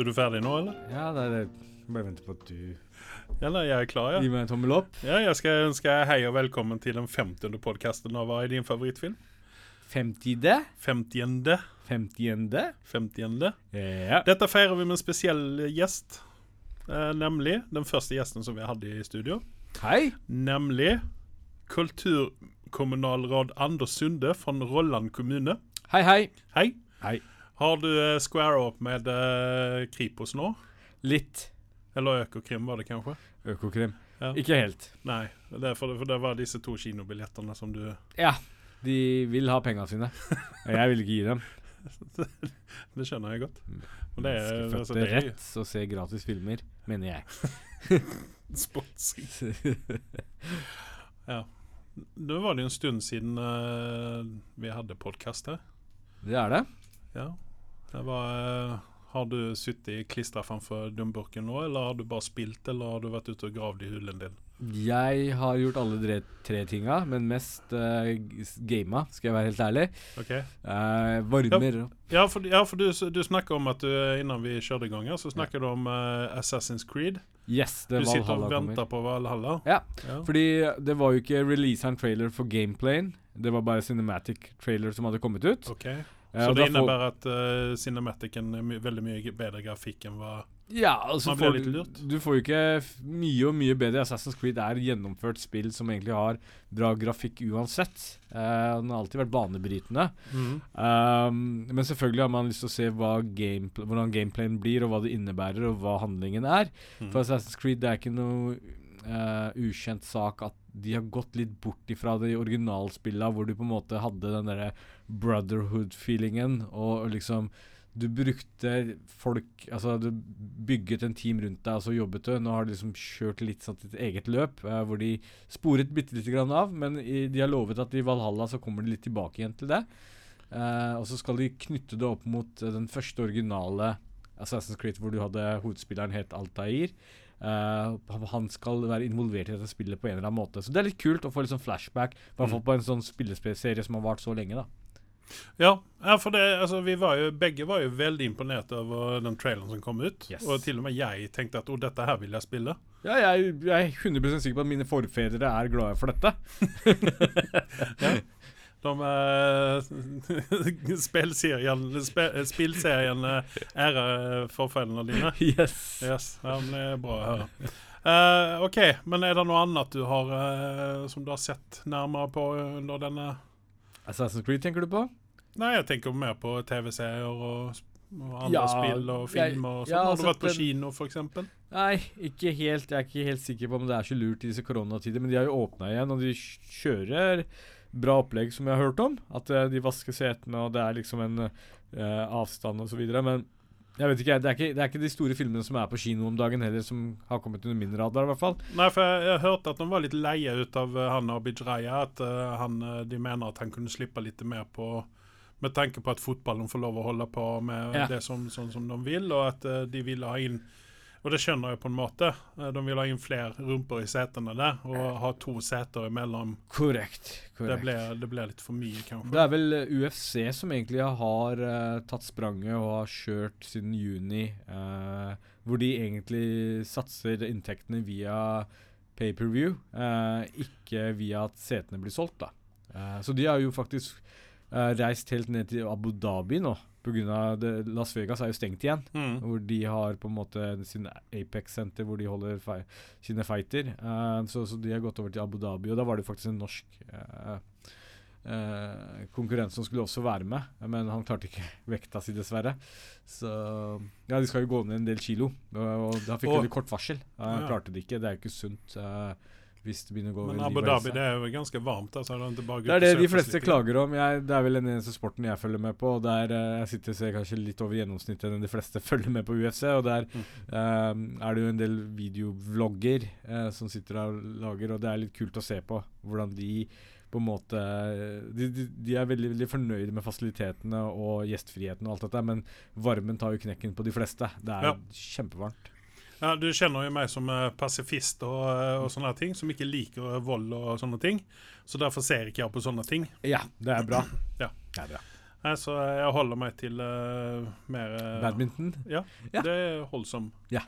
Er du ferdig nå, eller? ja, det er det. Bare venter på at du Eller jeg er klar, Gi meg en tommel opp. ja jeg skal ønske hei og velkommen til den 50. podkasten av Hva er din favorittfilm? 50. 50. 50. 50. Ja. Dette feirer vi med en spesiell gjest. Eh, nemlig den første gjesten som vi hadde i studio. Hei. Nemlig kulturkommunalråd Anders Sunde fra Rolland kommune. Hei, hei. Hei. Hei. Har du uh, squara opp med uh, Kripos nå? Litt Eller Økokrim, var det kanskje? Økokrim. Ja. Ikke helt. Nei, det for, for det var disse to kinobillettene som du Ja. De vil ha pengene sine. Og jeg vil ikke gi dem. Det skjønner jeg godt. Det er, Menneskefødte altså, det er rett å se gratis filmer, mener jeg. sponsing. Ja. Nå var det jo en stund siden uh, vi hadde podkast her. Det er det. Ja. Det var uh, Har du sittet klistra framfor dumburken nå, eller har du bare spilt, eller har du vært ute og gravd i hulen din? Jeg har gjort alle tre, tre tinga, men mest uh, gama, skal jeg være helt ærlig. Okay. Uh, varmer Ja, for, ja, for du, du snakker om at du, innan vi kjørte i gang så snakker du om uh, Assassin's Creed. Yes, det Du sitter og Valhalla kommer. venter på Valhalla. Ja, Ja. fordi det var jo ikke release av trailer for gameplayen. Det var bare cinematic trailer som hadde kommet ut. Ok. Eh, Så det innebærer at uh, Cinematicen er my veldig mye bedre grafikk enn hva Ja, altså får, du- får jo ikke mye og mye bedre. Assassin's Creed er gjennomført spill som egentlig har bra grafikk uansett. Uh, den har alltid vært banebrytende. Um, men selvfølgelig har man lyst til å se gamepl hvordan gameplayen blir, og hva det innebærer, og hva handlingen er. Mm. For Assassin's Creed det er ikke noe uh, ukjent sak at de har gått litt bort ifra de originalspillene hvor du på en måte hadde den derre brotherhood-feelingen, og liksom du brukte folk Altså, du bygget en team rundt deg, og så jobbet du. Nå har du liksom kjørt litt sånn ditt eget løp, eh, hvor de sporet bitte lite grann av, men i, de har lovet at i Valhalla så kommer de litt tilbake igjen til det. Eh, og så skal de knytte det opp mot eh, den første originale Assassin's Creed, hvor du hadde hovedspilleren het Altair. Uh, han skal være involvert i dette spillet på en eller annen måte. Så det er litt kult å få litt sånn flashback, i hvert fall Mm. på en sånn spilleserie som har vart så lenge. da Ja, ja, for det, altså, vi var jo, begge var jo veldig imponert over den traileren som kom ut. Yes. Og til og med jeg tenkte at å, dette her vil jeg spille. Ja, jeg, jeg er 100 sikker på at mine forfedre er glade for dette. De uh, spillseriene spillserien eh, ærer forfedrene dine. yes. Yes, ja, men det er bra å høre. Uh, OK, men er det noe annet du har uh, som du har sett nærmere på under denne Assassin's Creed tenker du på? Nei, jeg tenker mer på TV-serier og, og andre Ja, spill og film og sånn. har du vært på en- kino, eksempel? Nei, ikke helt. Jeg er ikke helt sikker på om det er så lurt i disse koronatider. Men de har jo åpna igjen, og de kjører bra opplegg, som jeg har hørt om. At eh, de vasker setene, og det er liksom en uh, avstand og så videre. Men jeg vet ikke, det ikke, det er ikke de store filmene som er på kino om dagen heller, som har kommet under min radar, i hvert fall. Nei, for jeg, jeg hørte at de var litt leie ut av eh, han Abid Raja. At uh, han, de mener at han kunne slippe litt mer på med tanke på at fotballen får lov å holde på med Ja. det som, sånn som de vil, og at eh, de ville ha inn Og det skjønner jeg på en måte. Eh, de vil ha inn flere rumper i setene der, og ha to seter imellom. Korrekt. Det korrekt. ble, det ble litt for mye, kanskje. Det er vel eh, UFC som egentlig har uh, tatt spranget og har kjørt siden juni, uh, hvor de egentlig satser inntektene via pay-per-view, uh, ikke via at setene blir solgt. da. Så de har jo faktisk eh, reist helt ned til Abu Dhabi nå, På grunn av det, Las Vegas er jo stengt igjen. Mm. Hvor de har på en måte sin Apex-senter hvor de holder fei, sine fighter. Uh, så, så de har gått over til Abu Dhabi, og da var det faktisk en norsk uh, Uh, konkurrent som skulle også være med, men han klarte ikke vekta si, dessverre. Så Ja, de skal jo gå ned en del kilo, og, og da fikk de litt kort varsel. Uh, Ja. klarte det ikke. Det er jo ikke sunt eh, hvis det begynner å gå Men Abu Dhabi det er jo ganske varmt. Altså, det, Det er det de fleste klager om. Jeg, det er vel den eneste sporten jeg følger med på. Og der uh, jeg sitter og ser kanskje litt over gjennomsnittet enn de fleste følger med på UFC. Og der Mm. uh, er det jo en del videovlogger uh, som sitter og lager, og det er litt kult å se på hvordan de på en måte De, de, de er veldig, veldig fornøyde med fasilitetene og gjestfriheten og alt dette, men varmen tar jo knekken på de fleste. Det er Ja. kjempevarmt. Ja, Du kjenner jo meg som eh, pasifist og, eh, og sånne ting, som ikke liker eh, vold og sånne ting. Så derfor ser ikke jeg på sånne ting. Ja, det er bra. Ja. Det er bra. Nei, så jeg holder meg til uh, mer uh, Badminton. Ja, Ja. det er holdsom. Ja.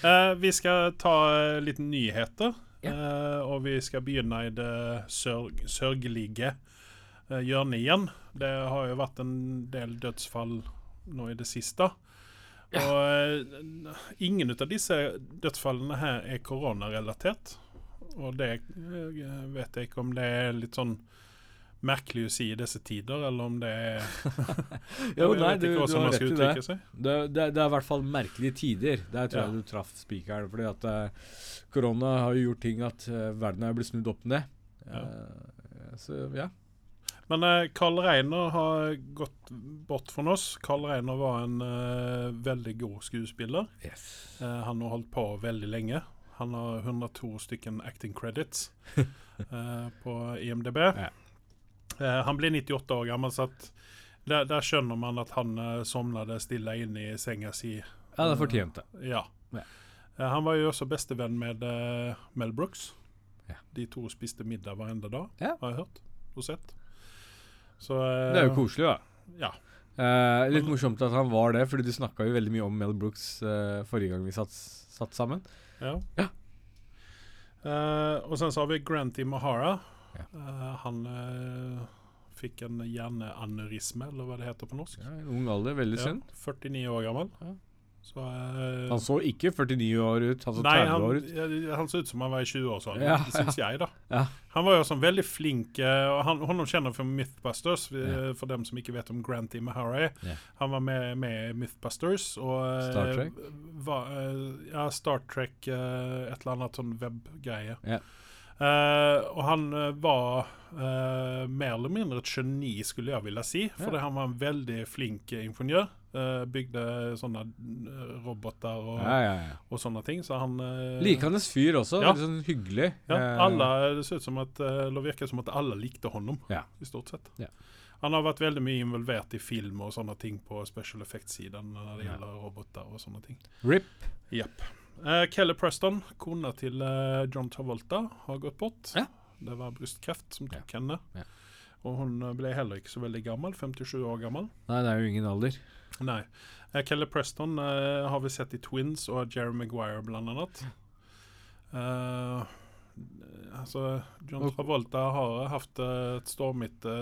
uh, vi skal ta uh, litt nyheter, Ja. og vi skal begynne i det sørg sørgelige hjørnet igjen. Det har jo vært en del dødsfall nå i det siste. Ja. Og eh, ingen av disse dødsfallene her er koronarelatert. Og det eh, vet jeg ikke om det er litt sånn merkelig å si i disse tider, eller om det er Jo, nei, du, du har rett i det. Det, det, det er i hvert fall merkelige tider. Der tror Ja. jeg du traff spikeren. Fordi at eh, korona har jo gjort ting at uh, verden er blitt snudd opp ned. Ja. Eh, så ja. Men eh, Carl Reiner har gått bort fra oss. Carl Reiner var en eh, veldig god skuespiller. Eh, han har holdt på veldig lenge. Han har 102 stykken acting credits eh, på IMDb. Ja. Eh, han ble 98 år gammel, så der, der skjønner man at han uh, sovnet stille inne i senga si. Ja, det fortjente. Ja. Ja. Eh, han var jo også bestevenn med eh, Mel Brooks. Ja. De to spiste middag hver eneste dag, Ja. har jeg hørt og sett. Så uh, Det er jo koselig, da. Ja. Uh, litt morsomt at han var det, fordi du snakka jo veldig mye om Mel Brooks uh, forrige gang vi satt, satt sammen. Ja. Ja. Eh, og sen så har vi Granty Mahara. Ja. Eh, han eh, fikk en hjerneaneurisme, eller hva det heter på norsk. Ja, ung alder, veldig synd. 49 år gammel. Ja. Så uh, Han så ikke 49 år ut, han så 30 Nei, han, år ut. han så ut som han var i 20-årsalderen, Ja, det syns jeg, da. Ja. Han var jo sånn veldig flink eh, og han, Honom kjenner fra Mythbusters, eh, Ja. for dem som ikke vet om Granty Mahara er. Ja. Han var med, med Mythbusters og Star Trek? Var, ja, Star Trek, et eller annet sånn webgreie. Ja. Uh, og han uh, var uh, mer eller mindre et geni, skulle jeg ville si. Ja. Han var en veldig flink ingeniør. Eh, bygde sånne eh, roboter og, Ja, ja, ja. og sånne ting. Så han uh, Likende fyr også. Veldig sånn hyggelig. ja, Eh, Det ser ut som at eh, eller virker som at alle likte honom, i stort sett. Ja. Han har vært veldig mye involvert i film og sånne ting på special effects-siden når det gjelder roboter og sånne ting. RIP. Yep. Uh, Kelly Preston, kona til uh, John Travolta, har gått bort. Ja. Det var brystkreft som tok henne. Ja. Og hun eh, ble heller ikke så veldig gammel, 57 år gammel. Nei, det er jo ingen alder. Nei. Uh, Kelly Preston uh, har vi sett i Twins og Jerry Maguire blant annet. Eh, altså, John Travolta har hatt et stormete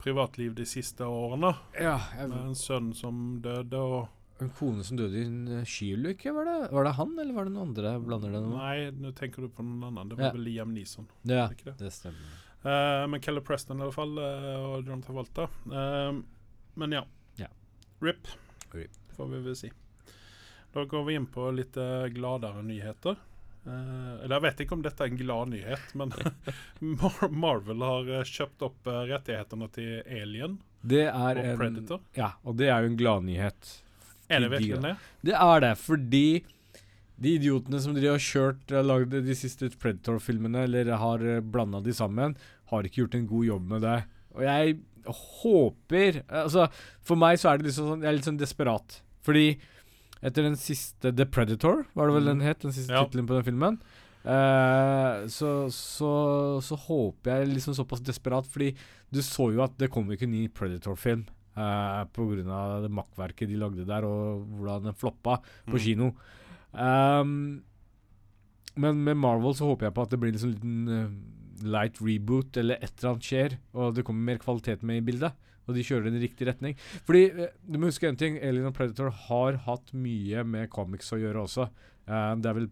privatliv de siste årene. Ja, Med en sønn som døde og En kone som døde i en skiulykke, var det? Var det han, eller var det noen andre? Blander det noe? Nei, nå tenker du på noen annen. Det var Ja. vel Liam Neeson. Ja, det det? stemmer. Men Kelly Preston i alle fall, og John Travolta. Men ja. RIP, RIP. får vi vel si. Da går vi inn på litt eh, gladere nyheter. Eh, eller jeg vet ikke om dette er en glad nyhet, men Mar Marvel har eh, kjøpt opp eh, rettighetene til Alien Det og en Predator. Ja, og det er jo en gladnyhet. Er det virkelig det? Det er det, fordi de idiotene som de har kjørt lagd de siste Predator-filmene, eller har blanda de sammen, har ikke gjort en god jobb med det. Og jeg håper Altså, for meg så er det liksom sånn Jeg er litt sånn desperat. Fordi etter den siste The Predator, var det vel Mm. den het? Den siste Ja. tittelen på den filmen. Uh, så, så, så håper jeg liksom såpass desperat, fordi du så jo at det kom ikke en ny Predator-film. Uh, på grunn av det makkverket de lagde der, og hvordan den floppa på Mm. kino. Um, men med Marvel så håper jeg på at det blir en sånn liten eh, light reboot, eller et eller annet skjer, og det kommer mer kvalitet med i bildet. Og de kjører den i riktig retning. Fordi eh, du må huske en ting, Alien og Predator har hatt mye med comics å gjøre også. Eh, det er vel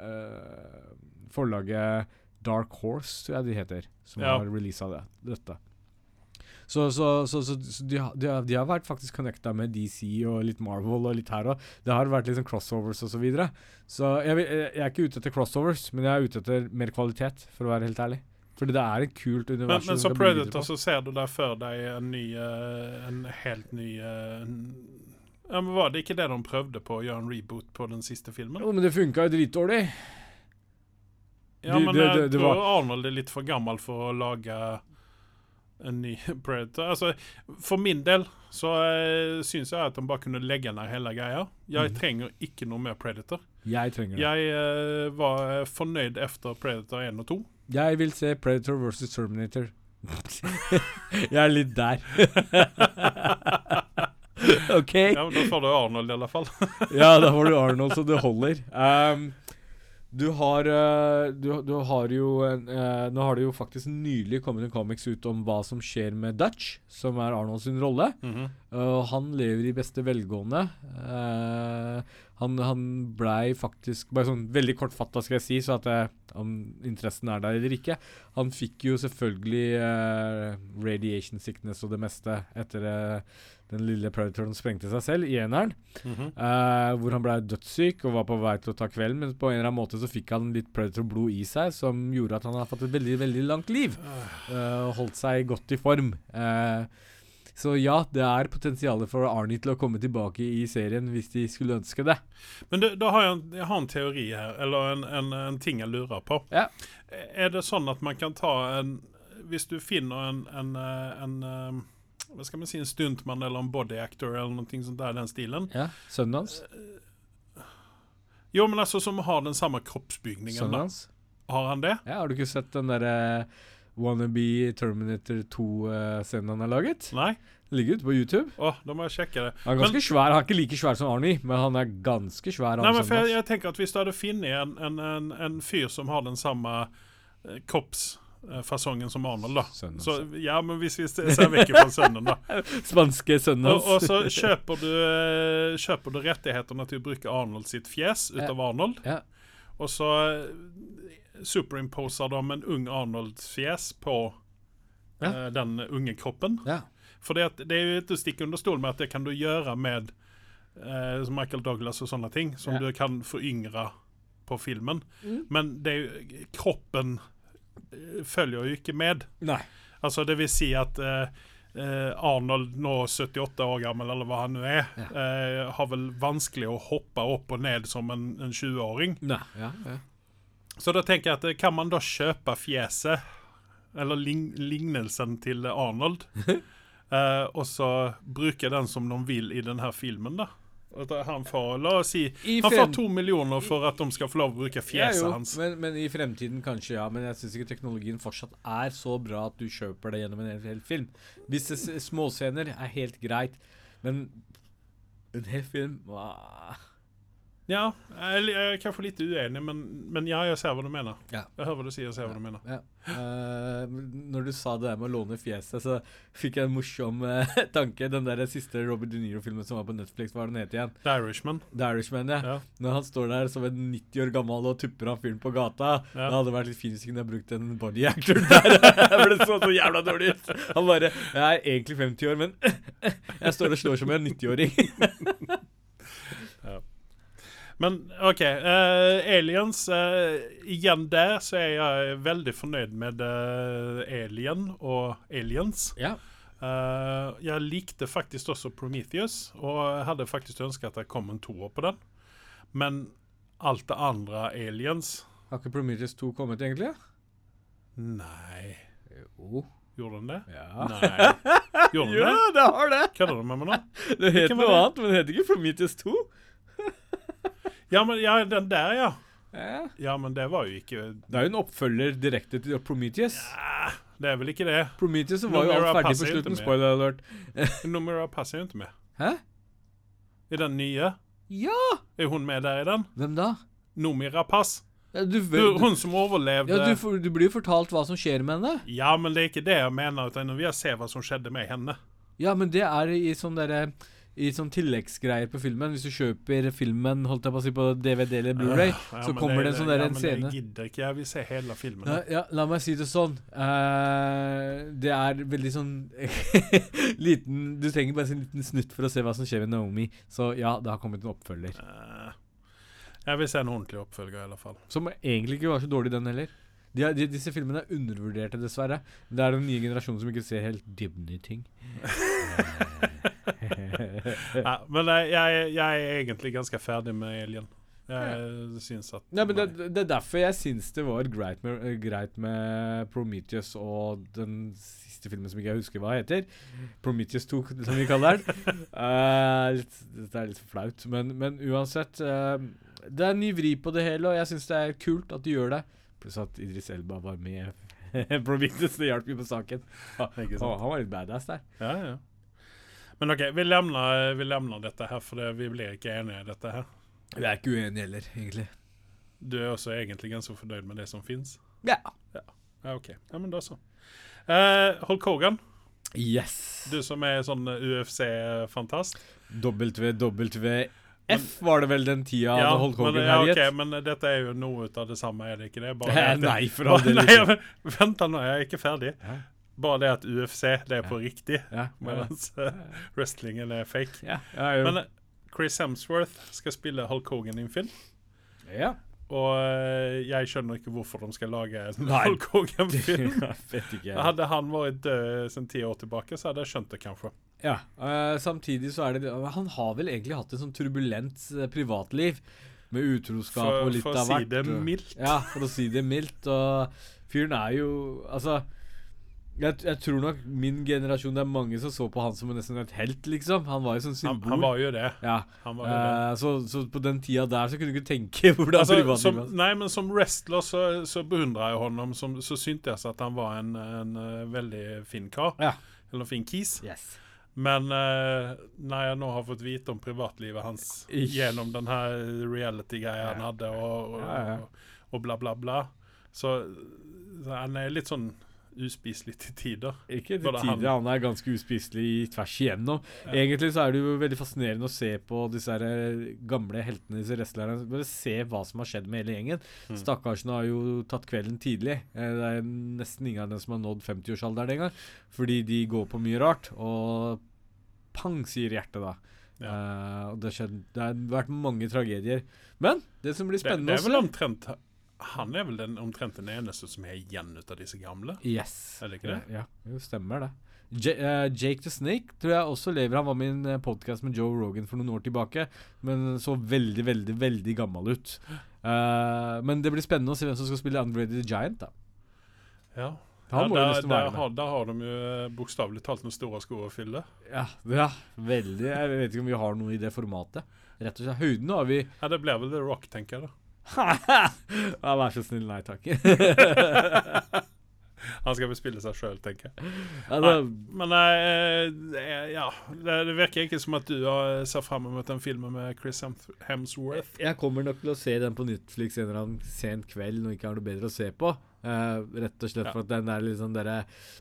eh, forlaget Dark Horse, tror jeg de heter, som Ja. har releasa det, dette. Så, så, så, så, de, de, har, de har vært faktisk connecta med DC og litt Marvel og litt her òg. Det har vært litt sånn crossovers og så videre. Så jeg, vil- jeg jeg er ikke ute etter crossovers, men jeg er ute etter mer kvalitet, for å være helt ærlig. Fordi det er et kult univers. men men som Predator så ser du der for deg en ny eh, En helt ny eh, en- ja, men Var det ikke det de prøvde på å gjøre en reboot på den siste filmen? Jo, men det funka jo dritdårlig. Ja, men det- jeg det- det tror var- Arnold er litt for gammel for å lage en ny Predator. Altså, for min del så uh, syns jeg at de bare kunne legge ned hele greia. Jeg mm. trenger ikke noe mer Predator. Jeg trenger det. Jeg uh, var fornøyd etter Predator 1 og 2. Jeg vil se Predator versus Terminator. jeg er litt der. OK? Ja, men Da får du Arnold, i alle fall. Ja, da får du Arnold, så det holder. Um, du har eh, du, du har jo en, eh, Nå har det jo faktisk nylig kommet en comics ut om hva som skjer med Dutch, som er Arnold sin rolle. Mm -hmm. uh, han lever i beste velgående. Uh, han, han blei faktisk Bare sånn veldig kortfatta skal jeg si, så at jeg, om interessen er der eller ikke. Han fikk jo selvfølgelig uh, radiation sickness og det meste etter den lille predatoren sprengte seg selv i eneren. Mm -hmm. uh, hvor han ble dødssyk og var på vei til å ta kvelden, men på en eller annen måte så fikk han litt predator-blod i seg, som gjorde at han har fått et veldig veldig langt liv. Og holdt seg godt i form. Uh, så ja, det er potensial for Arnie til å komme tilbake i serien hvis de skulle ønske det. Men det, da har jeg, en- jeg har en teori her, eller en, en, en ting jeg lurer på. Ja. Er det sånn at man kan ta en Hvis du finner en, eh, eh, Hva skal man si, en stuntmann eller en body actor eller noe sånt der, den stilen Ja, Sønnen hans. Jo, men altså som har den samme kroppsbygningen. Sønnen Da. hans. Har han det? Ja, har du ikke sett den derre Wannabe Terminator 2-scenen han har laget? Nei? Den Ligger ute på YouTube. Åh, da må jeg sjekke det. Han er ganske svær. Han er ikke like svær som Arnie, men han er ganske svær. Nei, men for jeg, jeg tenker at Hvis du hadde funnet en, en, en, en fyr som har den samme eh, kroppsfasongen som Arnold, da Sønnen så. Ja, men hvis vi ser vekk fra sønnen, da. Spanske sønnen Og, og så kjøper du, eh, kjøper du rettighetene til å bruke Arnold sitt fjes ut av Arnold. Ja. Og så eh, superimposer de en ung Arnold-fjes på Ja. uh, den unge kroppen. Ja. For det, det er jo ikke å stikke under stol med at det kan du gjøre med uh, Michael Douglas og sånne ting, som du kan foryngre på filmen. Mm. Men det er jo, kroppen eh, følger jo ikke med. Nei. Altså det vil si at eh, eh, Arnold, nå 78 år gammel, eller hva han nå er, eh, har vel vanskelig å hoppe opp og ned som en, en 20-åring. Nei. Ja, ja. Så da tenker jeg at eh, kan man da kjøpe fjeset, eller lign lignelsen til Arnold, eh, og så bruke den som de vil i denne filmen, da? Han får, la oss si, han får to millioner for at de skal få lov å bruke fjeset ja, hans. Men, men i fremtiden kanskje, ja. Men jeg syns ikke teknologien fortsatt er så bra at du kjøper det gjennom en hel, film. Visse småscener er helt greit, men en hel film ah. Ja, jeg, jeg er kanskje litt uenig, men, men ja, jeg ser hva du mener. Ja. Jeg hører hva du sier, jeg ser hva du mener. Ja. Uh, når du sa det der med å låne fjeset, så fikk jeg en morsom uh, tanke. Den der siste Robert De Niro-filmen som var på Netflix, hva var den het igjen? The Irishman. The Irishman, ja. Når han står der som en 90 år gammel og tupper av fyren på gata. Det hadde vært litt fint hvis hadde brukt en body actor der. For det så så jævla dårlig ut. Han bare Jeg er egentlig 50 år, men jeg står og slår som en 90-åring. Men OK. Uh, aliens. Uh, igjen der så er jeg veldig fornøyd med uh, Alien og Aliens. Ja. Jeg likte faktisk også Prometheus, og hadde faktisk ønsket at det kom en toer på den. Men alt det andre Aliens Har ikke Prometheus 2 kommet, egentlig? Nei. Jo. Gjorde den det? Ja. Nei. Gjorde den Ja, det? det har det! Kødder du med meg nå? Det heter noe annet, men det heter ikke Prometheus 2. Ja, men ja, den der, ja. Ja. Ja, men det var jo ikke Det er jo en oppfølger direkte til Prometheus. Ja, Det er vel ikke det. Prometheus var jo alt ferdig på slutten. Spoiler alert. Numera passer jo ikke med. Hæ? I den nye. Ja! Er hun med der i den? Hvem da? Noomi Pass. Ja, du, Du, hun som overlevde ja, du, du blir jo fortalt hva som skjer med henne. Ja, men det er ikke det jeg mener. Utan vi vil se hva som skjedde med henne. Ja, men det er i sånn derre i sånn tilleggsgreier på filmen. Hvis du kjøper filmen holdt jeg på å si på DVD eller Blu-ray, Ja, så kommer det en sånn der ja, en men scene. Jeg gidder ikke. Jeg vil se hele filmen. Ja, ja, la meg si det sånn. Uh, det er veldig sånn liten Du trenger bare en liten snutt for å se hva som skjer med Naomi. Så ja, det har kommet en oppfølger. Uh, jeg vil se en ordentlig oppfølger, i alle fall. Som egentlig ikke var så dårlig, den heller. De, de, disse filmene er undervurderte, dessverre. Det er den nye generasjonen som ikke ser helt dybden i ting. Ja, men jeg, jeg, er egentlig ganske ferdig med Alien. Jeg syns at ja, men det, det er derfor jeg syns det var greit med, greit med Prometheus og den siste filmen som ikke jeg husker hva heter. Prometheus 2, som vi kaller den. uh, litt, det er litt flaut, men, men uansett Uh, Det er en ny vri på det hele, og jeg syns det er kult at de gjør det. Pluss at Idris Elba var med Prometheus. Det hjalp jo på saken. Han, han var litt badass der. Ja, ja. Men OK, vi lemner, vi lemner dette her, for det, vi blir ikke enige i dette her. Vi er ikke uenige heller, egentlig. Du er også egentlig ganske fornøyd med det som fins? Ja. Ja, OK. Ja, men da så. Uh, Hulk Hogan, Yes. du som er sånn UFC-fantast. WWF var det vel den tida da Hulk Hogan men, ja, herjet? ok, men dette er jo noe av det samme, er det ikke det? Bare det at Nei, for all del vent nå, jeg er ikke ferdig. Ja. Bare det at UFC, det er på riktig, Ja, ja, mens eh, wrestlingen er fake. ja, ja. Men eh, Chris Hemsworth skal spille Hulk Hogan i en film. ja. Og eh, jeg skjønner ikke hvorfor de skal lage en Hulk Hogan-film. Hadde han vært død siden ti år tilbake, så hadde jeg skjønt det kanskje. Ja, Uh, samtidig så er det Han har vel egentlig hatt et sånn turbulent eh, privatliv. Med utroskap For, og litt for å si det mildt. Ja, for å si det mildt. Og fyren er jo Altså jeg, jeg tror nok min generasjon Det er mange som så på han som nesten et helt, liksom. Han var jo sånn symbol. han var jo det. ja. Han var jo det. Uh, så, så på den tida der så kunne du ikke tenke hvordan Altså, privatlivet var. nei, men som wrestler så, så beundra jeg honom. Som, så syntes jeg at han var en, en veldig fin kar. Ja. Eller fin kis. Yes. Men eh, når jeg nå har fått vite om privatlivet hans Ikk. gjennom den her reality-greia han hadde, og, og, og, og bla, bla, bla, så, så han er litt sånn uspiselig til tider. Ikke til tider. Han er ganske uspiselig tvers igjennom. Ja. Egentlig så er det jo veldig fascinerende å se på disse eh, gamle heltene, disse wrestlerne. Bare se hva som har skjedd med hele gjengen. Mm. Stakkarsene har jo tatt kvelden tidlig. Eh, Det er nesten ingen av dem som har nådd 50-årsalderen engang. Fordi de går på mye rart. Og pang, sier hjertet da. Ja. Uh, det, har skjedd, det har vært mange tragedier. Men det som blir Det, spennende det er vel omtrent Han er vel den, omtrent den eneste som er igjen ut av disse gamle? Yes. Er det ikke det? Ja, ja jo, stemmer det. J uh, Jake the Snake tror jeg også lever. Han var med i en podkast med Joe Rogan for noen år tilbake, men så veldig, veldig veldig gammel ut. Uh, men det blir spennende å se hvem som skal spille Andre the Giant. da Ja. ja, der, der, har, der har de jo eh, bokstavelig talt noen store sko å fylle. Ja, ja, veldig. Jeg vet ikke om vi har noe i det formatet. Rett og slett. Høyden har vi Ja, Det blir vel The Rock, tenker jeg. da ja, Vær så snill, nei takk. Han skal bespille seg sjøl, tenker jeg. altså, Men nei, er- ja, det, virker ikke som at du har ser fram mot den filmen med Chris Hemsworth. jeg kommer nok til å se den på Netflix en eller annen sen kveld når jeg ikke har noe bedre å se på. Uh, rett og slett Ja. for at den er litt sånn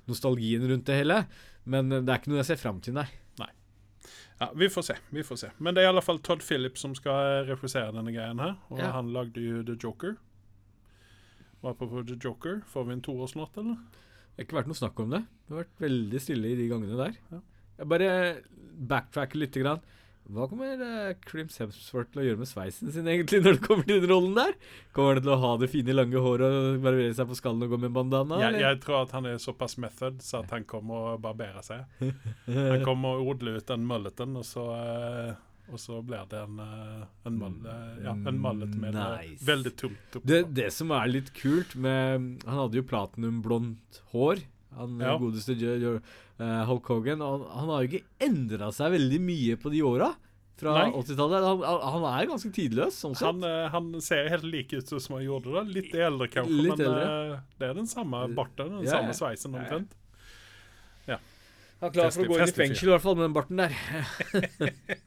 nostalgien rundt det hele. Men eh, det er ikke noe jeg ser fram til, nei. Ja, Vi får se. vi får se Men det er i alle fall Todd Phillips som skal refusere denne greien her. Og Ja. han lagde jo The Joker. Og apropos The Joker, får vi en toår snart, eller? Det har ikke vært noe snakk om det. Det har vært veldig stille i de gangene der. Ja. Jeg bare backtracker litt. Grann. Hva kommer uh, Crims Hemsworth til å gjøre med sveisen sin egentlig når det kommer til den rollen der? Kommer han til å ha det fine, lange håret og barbere seg på skallen og gå med bandana? Jeg, jeg tror at han er såpass method så at han kommer å barbere seg. Han kommer å odle ut den mulleten, og så uh, og så blir det en, uh, en, mull, eh, ja, en mullet med eh, Nice. veldig tungt oppå. Det, det som er litt kult med Han hadde jo platinumblondt hår. Han Ja. godeste eh, Hulk Hogan. Han, han har jo ikke endra seg veldig mye på de åra. Fra 80-tallet. Han, han- han er ganske tidløs, sånn sett. Han, eh, han ser helt like ut som han gjorde da. Litt eldre, kanskje, Litt men eldre. eh, det er den samme barten, den Ja, samme ja. sveisen Ja, ja. omtrent. Han er klar for å gå inn i fengsel, i hvert fall med den barten der.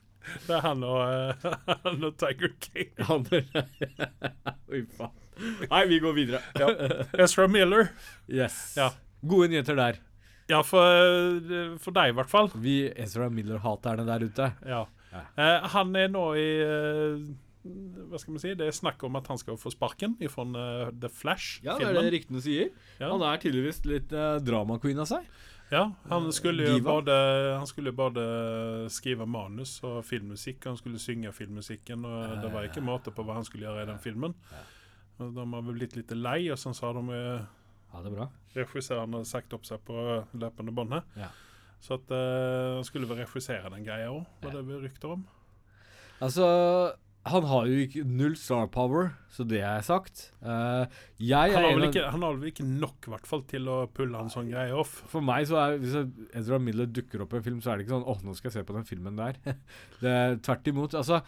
Det er han og, eh, han og Tiger King. Han Oi, faen. Nei, vi går videre. Ezra Miller. Yes. Ja. Gode nyheter der. Ja, for, eh, for deg i hvert fall. Vi Ezra Miller-haterne der ute. Ja. Ja. Eh, han er nå i eh, Hva skal man si? Det er snakk om at han skal få sparken fra uh, The det er Flash-filmen. det er det ryktene sier. Ja. Han er tydeligvis litt uh, drama-queen av seg. Ja, han skulle jo både Han skulle både skrive manus og filmmusikk. Han skulle synge filmmusikken, og det var ikke måte på hva han skulle gjøre i den filmen. Og De har vel blitt litt lei, og sånn sa de eh, Ja, det er bra. regissøren hadde sagt opp seg på løpende bånd her. Ja. Så at eh, han skulle vel regissere den greia òg, var Ja. det vi rykter om. Altså Han har jo ikke null star power, så det er sagt. Uh, jeg han, har vel ikke, han har vel ikke nok i hvert fall til å pulle en sånn greie off. For meg så er Hvis Ezra Miller dukker opp i en film, så er det ikke sånn åh, nå skal jeg se på den filmen der. det er tvert imot. Altså,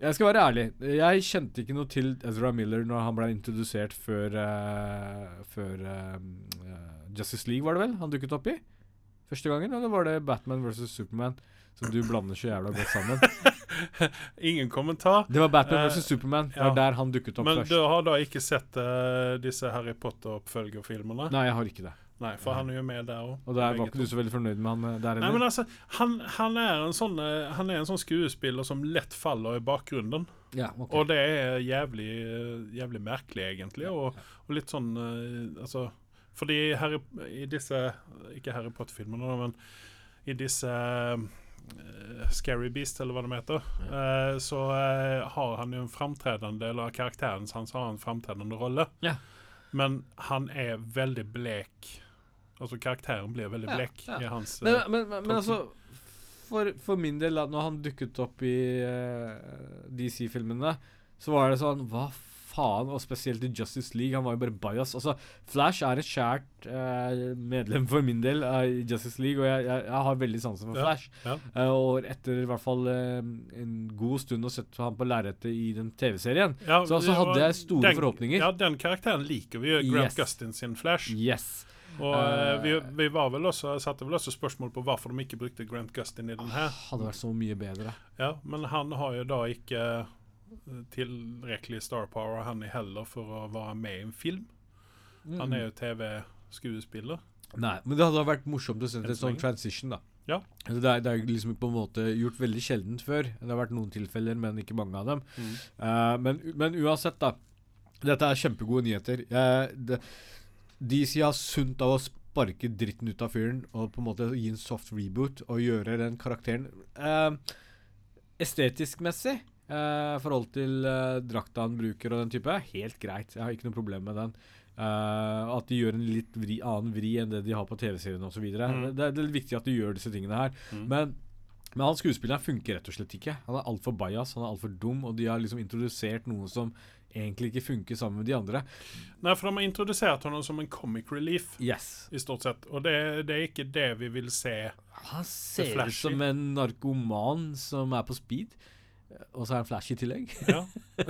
jeg skal være ærlig. Jeg kjente ikke noe til Ezra Miller når han ble introdusert før uh, Før eh, Justice League, var det vel? Han dukket opp i? Første gangen? Eller var det Batman versus Superman? Som du blander så jævla godt sammen. Ingen kommentar. Det var Batman versus Superman. Det ja. var der han dukket opp Men først. du har da ikke sett uh, disse Harry Potter-oppfølgerfilmene? Nei, jeg har ikke det. Nei, for han er jo med der òg. Og der var ikke du så veldig fornøyd med han der inne? Nei, men altså, han, han, er en sånn, eh, han er en sånn skuespiller som lett faller i bakgrunnen. ja, okay. Og det er jævlig, eh, jævlig merkelig, egentlig. Og, og litt sånn eh, Altså Fordi her i disse Ikke Harry Potter-filmene, men i disse Uh, Scary Beast, eller hva de heter, uh, så uh, har han jo en framtredende Eller karakteren hans har en framtredende rolle. Ja. Men han er veldig blek. Altså karakteren blir veldig Ja, ja. i hans Men, eh, men, men, men altså for, for min del, da, når han dukket opp i uh, DC-filmene, så var det sånn Hva faen? Og spesielt i Justice League. Han var jo bare bajas. Altså, Flash er et kjært uh, medlem for min del uh, i Justice League, og jeg, jeg, jeg har veldig sansen for Flash. ja. Eh, og etter i hvert fall eh, en god stund å sett han på lerretet i den TV-serien, så, altså, hadde jeg store den, forhåpninger. Ja, den karakteren liker vi jo. Grant Yes. Gustin sin Flash. Yes. Og uh, vi, vi var vel også, satte vel også spørsmål på hvorfor de ikke brukte Grant Gustin i den her. Hadde vært så mye bedre. Ja, men han har jo da ikke eh, tilrekkelig star power, han er heller, for å være med i en film. Han Mm. er jo TV-skuespiller. Nei, men det hadde vært morsomt å se en sånn transition, da. Ja. Altså, det, er, det er liksom på en måte gjort veldig sjeldent før. Det har vært noen tilfeller, men ikke mange av dem. Eh, men, men uansett, da. Dette er kjempegode nyheter. Uh, det, DC har sunt av å sparke dritten ut av fyren og på en måte gi en soft reboot og gjøre den karakteren uh, Estetisk-messig, uh, forhold til uh, drakta han bruker og den type, helt greit. Jeg har ikke noe problem med den. Uh, at de gjør en litt vri, annen vri enn det de har på TV-serien osv. Mm. Det, det er viktig at de gjør disse tingene her. Mm. Men, men han skuespilleren funker rett og slett ikke. Han er altfor bajas, han er altfor dum, og de har liksom introdusert noe som egentlig ikke funker sammen med de andre. Nei, for de har introdusert ham som en comic relief, Yes. i stort sett. Og det, det er ikke det vi vil se. Han ser ut som en narkoman som er på speed. Og så er han flash i tillegg. Ja.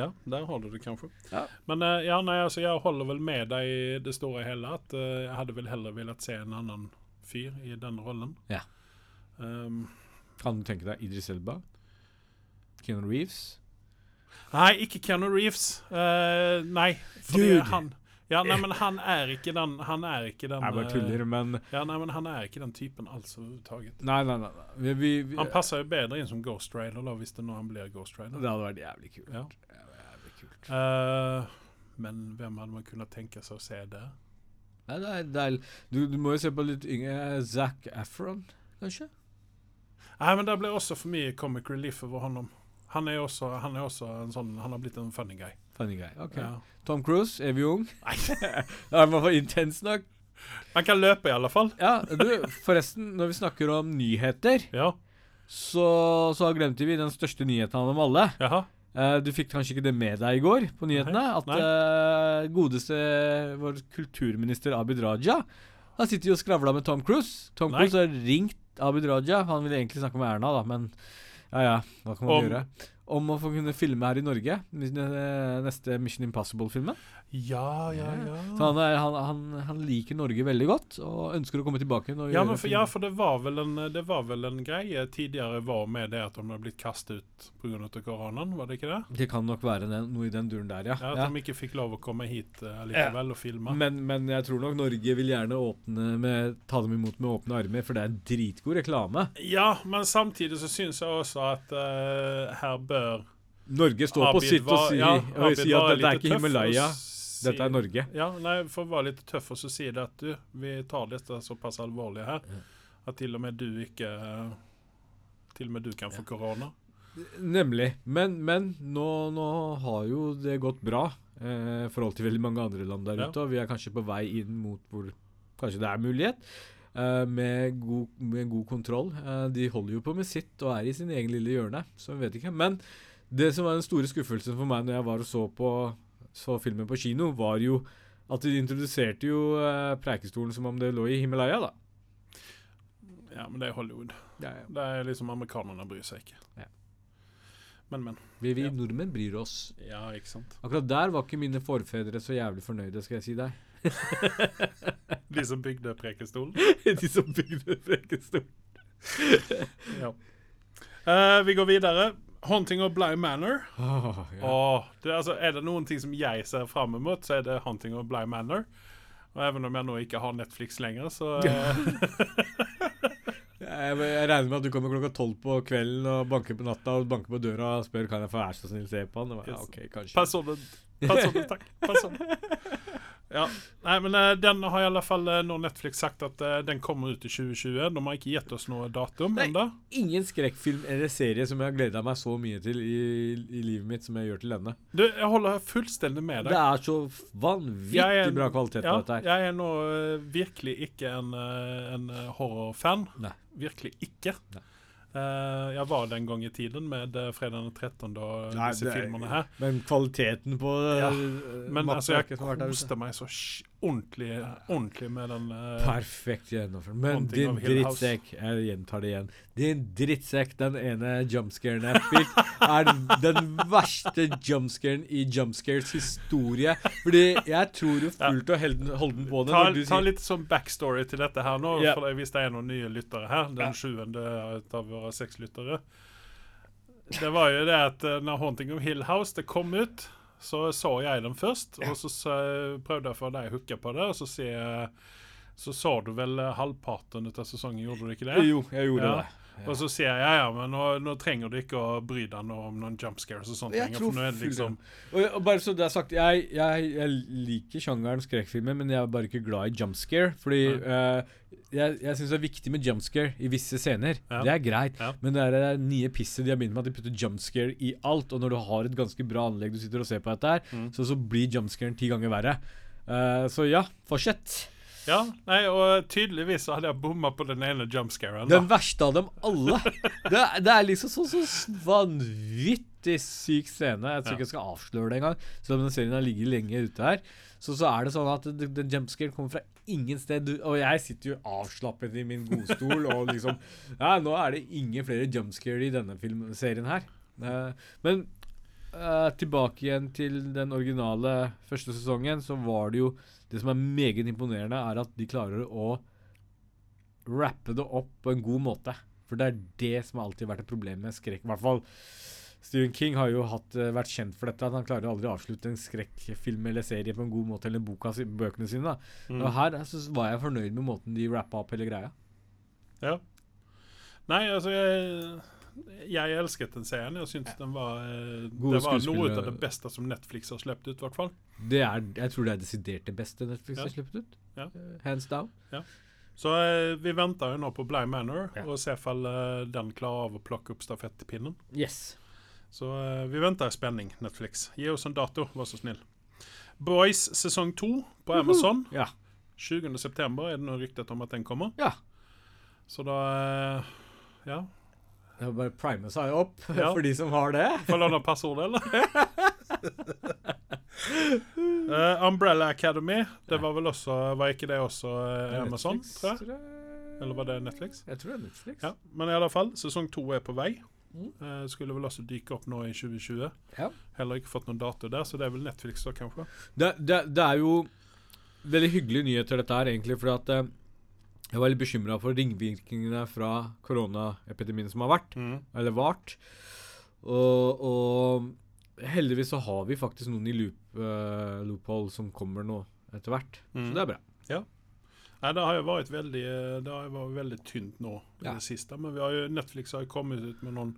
ja, der holder du det kanskje. Ja. Men eh, ja, nei, altså, jeg holder vel med deg i det store hele. At uh, jeg hadde vel heller villet se en annen fyr i den rollen. Ja. Um, Kan du tenke deg Idris Elba? Keanu Reeves? nei, ikke Keanu Reeves. Uh, nei, fordi Dude. han ja, nei, men han er ikke den Han er ikke den Jeg bare eh, tuller, men Ja, nei, men han er ikke den typen altså overhodet. Nei, nei, nei. Vi, vi, vi, Han passer jo bedre inn som Ghost Rider, da, hvis det nå han blir Ghost Rider. Det hadde vært jævlig kult. Ja. Jævlig kult. Uh, men hvem hadde man kunnet tenke seg å se det? Nei, det er, det er, du, du må jo se på litt yngre Zac Efron, kanskje? Nei, men det blir også for mye comic relief over honom. Han er også, han er også en sånn Han har blitt en funny guy. Funny guy. Ok. Ja. Tom Cruise, er vi ung. Nei, det er for intens nok. Han kan løpe, i alle fall. Ja, du, forresten, når vi snakker om nyheter, Ja. så, så glemte vi den største nyheten av dem alle. Jaha. Uh, du fikk kanskje ikke det med deg i går på nyhetene? Nei, At eh, godeste vår kulturminister Abid Raja Han sitter jo og skravla med Tom Cruise. Tom Nei. Cruise har ringt Abid Raja. Han ville egentlig snakke med Erna, da, men ja ja, hva kan man Om- gjøre? Om å få kunne filme her i Norge. Neste Mission Impossible-filmen. Ja, ja, ja. Så han, er, han, han, han liker Norge veldig godt og ønsker å komme tilbake. Ja, men for, ja, for det var vel en, det var vel en greie tidligere var med det at de har blitt kastet ut pga. koronaen, var det ikke det? Det kan nok være den, noe i den duren der, ja. Ja, At de ikke fikk lov å komme hit uh, likevel og filme. Men, men jeg tror nok Norge vil gjerne åpne med, ta dem imot med åpne armer, for det er en dritgod reklame. Ja, men samtidig så syns jeg også at uh, her bør Norge står på sitt sitt og sier, ja, og sier at dette er ikke Himalaya, si- dette er Norge. Ja, nei, For å være litt tøff og så si det at du, vi tar dette såpass alvorlig her at til og med du ikke Til og med du kan få korona. Nemlig. Men, men nå, nå har jo det gått bra eh, i forhold til veldig mange andre land der Ja. ute, og vi er kanskje på vei inn mot hvor kanskje det er mulighet. Eh, med, god, med god kontroll. Eh, de holder jo på med sitt og er i sin egen lille hjørne, så vi vet ikke. Men det som var den store skuffelsen for meg når jeg var og så på så filmen på kino, var jo at de introduserte jo eh, Preikestolen som om det lå i Himalaya, da. Ja, men det er Hollywood. Ja, ja. Det er liksom Amerikanerne bryr seg ikke. Ja. Men, men. Vi, vi Ja. nordmenn bryr oss. Ja, ikke sant. Akkurat der var ikke mine forfedre så jævlig fornøyde, skal jeg si deg. De som bygde Prekestolen. de som bygde Prekestolen. Ja. Uh, vi går videre. 'Haunting of Bly Manor'. Oh, ja. oh, det, altså, er det noen ting som jeg ser fram mot, så er det 'Haunting of Bly Manor'. Og even om jeg nå ikke har Netflix lenger, så eh, Jeg, jeg regner med at du kommer klokka tolv på kvelden og banker på natta og banker på døra og spør kan jeg få være så snill se på han. Og, ja, Yes. ok, kanskje. Personen, personen takk. Personen. Ja, nei, men eh, den har i alle fall eh, nå Netflix sagt at eh, den kommer ut i 2020. De har ikke gitt oss noe datum ennå. Ingen skrekkfilm eller serie som jeg har gleda meg så mye til i, i livet mitt som jeg gjør til denne. Du, jeg holder fullstendig med deg. Det er så vanvittig er bra kvalitet på Ja, dette her. jeg er nå virkelig ikke en, en horrorfan. Virkelig ikke. Nei. Eh, jeg var det en gang i tiden med uh, fredag den 13. og Nei, disse filmene her. Men kvaliteten på Ja, uh, Men altså, jeg koste meg så ordentlig, ordentlig med den uh, Perfekt gjennomført. Men din drittsekk Jeg gjentar det igjen. Din drittsekk, den ene jumpscaren jeg fikk, er den, verste jumpscaren i jumpscares historie. Fordi jeg tror jo fullt og helden- holden på den. Ta, ta sier- litt sånn backstory til dette her nå, yeah. for hvis det er noen nye lyttere her. Den sjuende av våre seks lyttere. Det var jo det at eh, når 'Haunting of Hill House' det kom ut, så så jeg den først. Og så, så prøvde jeg å få deg hooka på det, og så jeg så så du vel halvparten av sesongen, gjorde du ikke det? Jo, jeg gjorde Ja. det. Og så sier jeg ja, ja, men nå, nå trenger du ikke å bry deg noe om noen jump scares og sånt. Jeg ting. tror liksom Og, og bare så det er sagt, jeg, jeg, jeg liker sjangeren skrekkfilmer, men jeg er bare ikke glad i jumpscare. Fordi uh, jeg, jeg syns det er viktig med jumpscare i visse scener. Ja. Det er greit. Ja. Men det er det nye pisset de har begynt med, at de putter jumpscare i alt. Og når du har et ganske bra anlegg du sitter og ser på dette her, Mm. så, så blir jumpscaren ti ganger verre. Uh, så ja, fortsett. Ja, nei, og tydeligvis så hadde jeg bomma på den ene jumpscaren. Den verste av dem alle. Det, det er liksom sånn så vanvittig syk scene. Jeg tror Ja. ikke jeg skal avsløre det engang. Selv om den serien har ligget lenge ute her. Så, så er det sånn at den jumpscaren kommer fra ingen sted. Du, og jeg sitter jo avslappet i min godstol og liksom Ja, nå er det ingen flere jumpscare i denne filmserien her. Eh, men eh, tilbake igjen til den originale første sesongen, så var det jo Det som er meget imponerende, er at de klarer å rappe det opp på en god måte. For det er det som alltid har vært et problem med skrekk. I hvert fall Stephen King har jo hatt, eh, vært kjent for dette, at han klarer aldri å avslutte en skrekkfilm eller serie på en god måte, eller boka, bøkene sine. Mm. Og her så var jeg fornøyd med måten de rappa opp hele greia. Ja. Nei, altså jeg, jeg elsket den serien. Jeg syns den var eh, Det var noe av det beste som Netflix har sluppet ut, i hvert fall. Det jeg tror det er desidert det beste Netflix Ja. har sluppet ut. Ja. Eh, Hands down. Så eh, vi venter jo nå på Bly Manor Ja. og ser om den klarer av å plukke opp stafettpinnen. Yes. Så vi venter i spenning, Netflix. Gi oss en dato, vær så snill. Boys sesong to på Amazon. Ja. 20. september er det nå ryktet om at den kommer. Ja. Så da Ja. Det er bare prime seg opp Ja. for de som har det. For låne passordet, eller? uh, Umbrella Academy, det var vel også Var ikke det også uh, Amazon, Netflix, tror jeg? tror jeg. Eller var det Netflix? Jeg tror det er Netflix. Ja, Men i alle fall, sesong to er på vei. Mm. Uh, skulle vel også dyke opp nå i 2020. Ja. Heller ikke fått noen dato der, så det er vel Netflix da, kanskje. Det, det, det er jo veldig hyggelige nyheter, dette her, egentlig. For at eh, jeg var litt bekymra for ringvirkningene fra koronaepidemien som har vært, eller vart. Og, og heldigvis så har vi faktisk noen i loop, uh, loophole som kommer nå etter hvert. Mm. Så det er bra. Nei, det har jo vært veldig eh, vært veldig tynt nå i Ja. det siste. Men vi har jo, Netflix har jo kommet ut med noen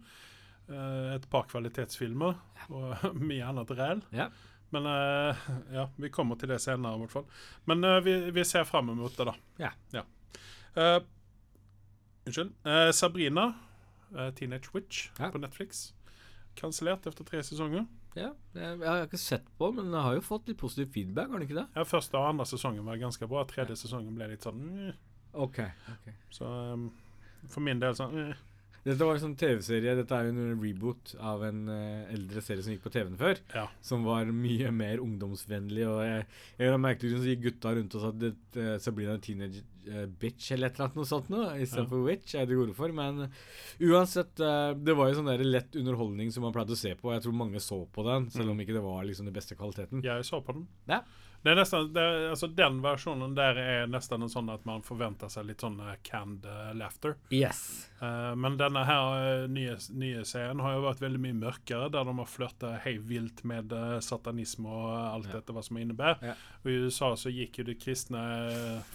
uh, et par kvalitetsfilmer og mye annet ræl. Ja. Men uh, ja, vi kommer til det senere, i hvert fall. Men vi, vi ser fram mot det, da. Ja. Eh, unnskyld. Uh, Sabrina, uh, Teenage Witch, Ja. på Netflix. Kansellert etter tre sesonger. Ja, jeg, har ikke sett på, men jeg har jo fått litt positiv feedback, har ikke det? Ja, Første og andre sesongen var ganske bra. Tredje sesongen ble litt sånn mm. okay, ok. Så um, for min del sånn eh, Dette var en sånn TV-serie Dette er jo en reboot av en uh, eldre serie som gikk på TV-en før. Ja. Som var mye mer ungdomsvennlig. Og jeg, jeg merket så gikk gutta rundt og sa at det, uh, Sabrina er teenage uh, bitch eller et eller annet noe sånt noe, istedenfor witch, er det ordet for. Men uansett, eh, det var jo sånn der lett underholdning som man pleide å se på. og Jeg tror mange så på den, selv om ikke det var liksom den beste kvaliteten. Jeg så på den. Ja. Det er nesten, det er, altså Den versjonen der er nesten en sånn at man forventer seg litt sånn eh, canned uh, laughter. Yes. Uh, men denne her uh, nye, nye serien har jo vært veldig mye mørkere, der de har flørta hei vilt med uh, satanisme og alt Ja. dette hva som innebærer. Ja. Og I USA så gikk jo de kristne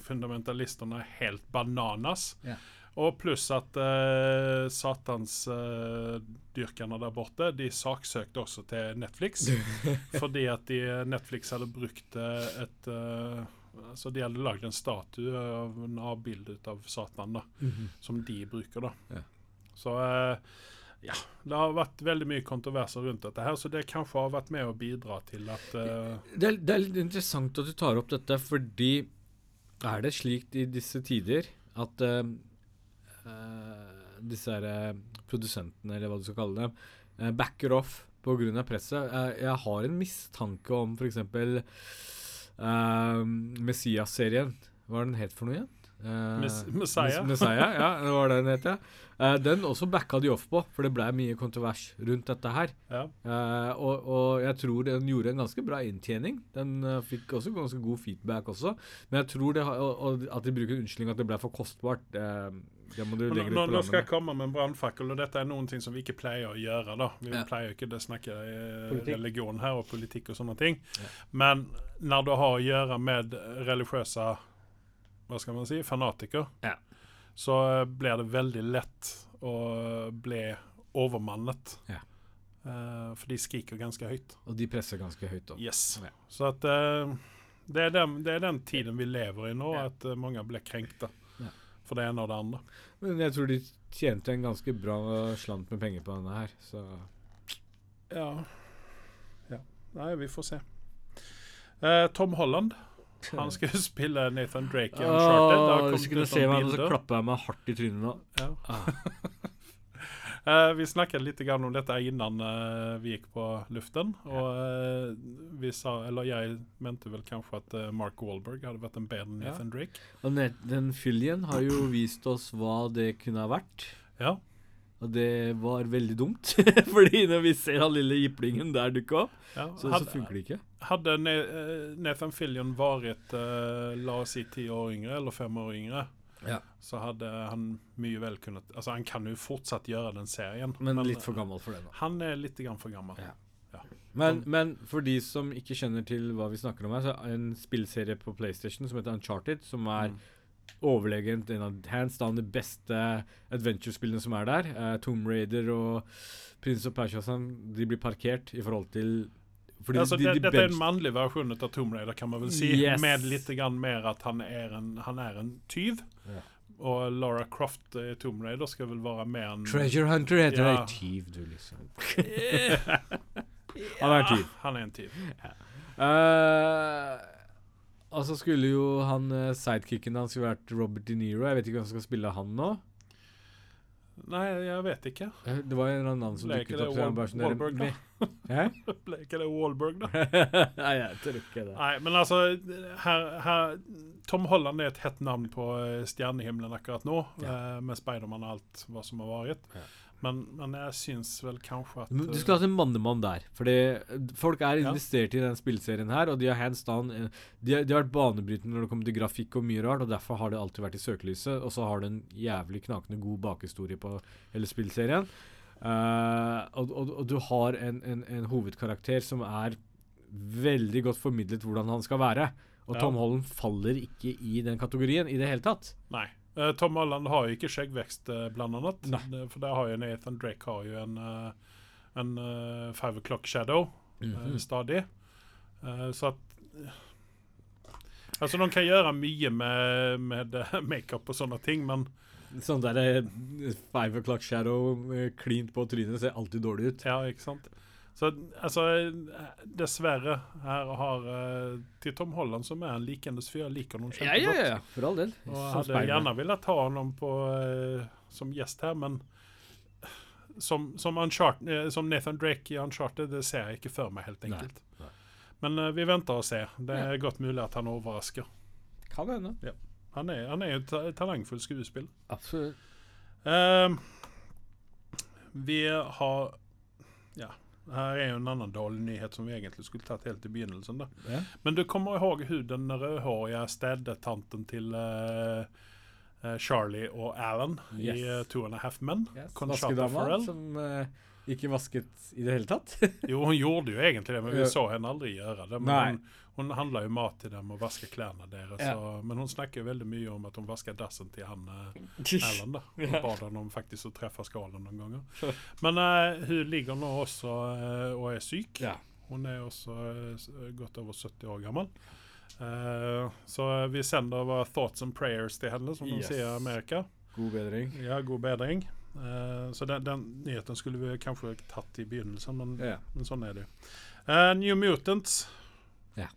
fundamentalistene helt bananas. Ja. Og pluss at uh, satansdyrkerne der borte, de saksøkte også til Netflix. fordi at de, Netflix hadde brukt eh, et uh, Altså De hadde lagd en statue av en avbilde ut av Satan, da, Mhm. som de bruker. da. Ja. Så uh, ja, det har vært veldig mye kontroverser rundt dette, her, så det kanskje har vært med å bidra til at eh, Det er, det er litt interessant at du tar opp dette, fordi er det slik i disse tider at eh, eh, disse her, eh, produsentene, eller hva du skal kalle dem, eh, backer off pga. presset? Eh, jeg har en mistanke om f.eks. Uh, Messias-serien. Hva er den het for noe igjen? Uh, Mess- Messiah? Mess- Messiah, ja, det var det den het, ja. Uh, den også backa de off på, for det ble mye kontrovers rundt dette her. ja. Uh, og, og jeg tror den gjorde en ganske bra inntjening. Den eh, fikk også ganske god feedback også. Men jeg tror det og, og at de bruker unnskyldning at det ble for kostbart, Men Nå, nå skal jeg komme med en brannfakkel, og dette er noen ting som vi ikke pleier å gjøre. da. Vi Ja. pleier ikke å snakke eh, religion her, og politikk og sånne ting. Ja. Men når du har å gjøre med religiøse hva skal man si, fanatikere, Ja. så eh, blir det veldig lett å bli overmannet. Ja. Eh, for de skriker ganske høyt. Og de presser ganske høyt opp. Yes. Ja. Så at uh, det, er den, det er den tiden vi lever i nå, Ja. at uh, mange blir krenkt. Ja. For det ene og det andre. Men jeg tror de tjente en ganske bra slant med penger på denne her, så Ja. ja. Nei, vi får se. Uh, Tom Holland han skal jo spille Nathan Drake i Uncharted. Hvis du kunne se meg, så klapper jeg meg hardt i trynet nå. Ja. Ah. Eh, vi snakket litt om dette innan eh, vi gikk på luften. Og eh, vi sa, eller jeg mente vel kanskje at Mark Wahlberg hadde vært en bedre enn. Nathan Drake. Og den Fillion har jo vist oss hva det kunne ha vært. Ja. Og det var veldig dumt. Fordi når vi ser han lille jiplingen der dukke opp, ja. så, så funker det ikke. hadde Nathan Fillion vært la oss si ti år yngre, eller fem år yngre, Ja. så hadde han mye vel kunnet Altså, han kan jo fortsatt gjøre den serien. Men litt for gammel for det nå. Han er litt grann for gammel. Ja. Ja. Men, men for de som ikke kjenner til hva vi snakker om her, så er det en spillserie på PlayStation som heter Uncharted, som er Mm. overlegent en av hands down de beste adventure-spillene som er der. Uh, Tomb Raider og Prince of Persia sånn, de blir parkert i forhold til fordi altså, de, det, de dette er en mannlig versjon av Tomb Raider, kan man vel si. Yes. Med litt grann mer at han er en, han er en tyv. Ja. Og Laura Croft i Tomb Raider skal vel være mer en Treasure Hunter heter Ja. det. Tyv, du, liksom. Han er en tyv. Han er en tyv. Eh, og så skulle jo han eh, sidekicken hans vært Robert De Niro. Jeg vet ikke hvem som skal spille han nå. Nei, jeg vet ikke. Eh, Det var en eller annen navn som dukket opp. Ble ikke det sånn Wahlberg, da? Ble ikke det Wahlberg, da? Nei, jeg tror ikke det. Nei, men altså her, her, Tom Holland er et hett navn på eh, stjernehimmelen akkurat nå, ja. med Spiderman og alt hva som har vært. Ja. Men, men jeg syns vel kanskje at Du eh, skulle hatt en mannemann der. Fordi eh, folk er Ja. investert i den spillserien her, og de har hands down eh, De, har- de har vært banebrytende når det kommer til grafikk og mye rart, og derfor har det alltid vært i søkelyset. Og så har det en jævlig knakende god bakhistorie på hele spillserien. Uh, og, og, og du har en, en, en hovedkarakter som er veldig godt formidlet hvordan han skal være. Og Ja. Tom Holland faller ikke i den kategorien i det hele tatt. Nei. Eh, Tom Holland har jo ikke skjeggvekst, eh, blant annet. Nei. For der har jo Nathan Drake har jo en, eh, en five o'clock shadow mm -hmm. stadig. Så at Altså, de kan gjøre mye med, med makeup og sånne ting, men Sånn der five o'clock shadow klint cleant på trynet ser alltid dårlig ut. Ja, ikke sant? Så altså Dessverre, her har uh, til Tom Holland, som er en likendes fyr, liker noen Ja, ja, kjempegodt. ja, for all del. Og jeg hadde gjerne villet ha noen på, eh, som gjest her, men som, som, Uncharted, eh, som Nathan Drake i Uncharted, det ser jeg ikke for meg, helt enkelt. nei. Men eh, vi venter og ser. Det er godt mulig at han overrasker. Kan hende. Han er, han er jo ta talentfull skuespiller. Absolutt. Ehm, vi har Ja, her er jo en annen dårlig nyhet som vi egentlig skulle tatt helt i begynnelsen. da. Ja. Men du kommer ihåg hun den rødhårige stedetanten til uh, eh, Charlie og Alan i uh, Two and a Half Men? Yes. Som eh, ikke vasket i det hele tatt. Jo, hun gjorde jo egentlig det, men vi så henne aldri gjøre det. Men Nei. hun, hun jo mat til dem og vasket klærne deres. Ja. Og, Men hun snakker jo veldig mye om at hun vasket dassen til han eh, hun bad han om faktisk å treffe skallen noen ganger. Men eh, hun ligger nå også eh, og er syk. Ja. Hun er også eh, godt over 70 år gammel. Eh, så vi sender våre thoughts and prayers til henne, som de Yes. sier i Amerika. God bedring. Ja, god bedring. Eh, så den, den nyheten skulle vi kanskje tatt i begynnelsen, men, Ja. men sånn er det. Eh, New Mutants Ja.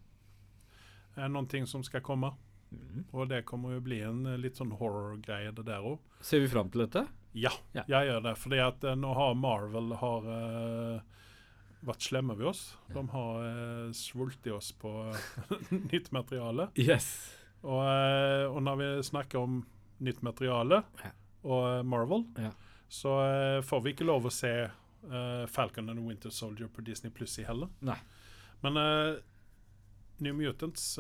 er noe som skal komme. Mm. Og det kommer jo bli en eh, litt sånn horror-greie, det der òg. Ser vi fram til dette? Ja, Ja. jeg gjør det. Fordi at nå har Marvel har uh, vært slemme ved oss. De har uh, svultet oss på nytt materiale. Yes. Og, og når vi snakker om nytt materiale og Marvel, Ja. Så uh, får vi ikke lov å se uh, Falcon and Winter Soldier på Disney Pluss i heller. Nei. Men eh, New Mutants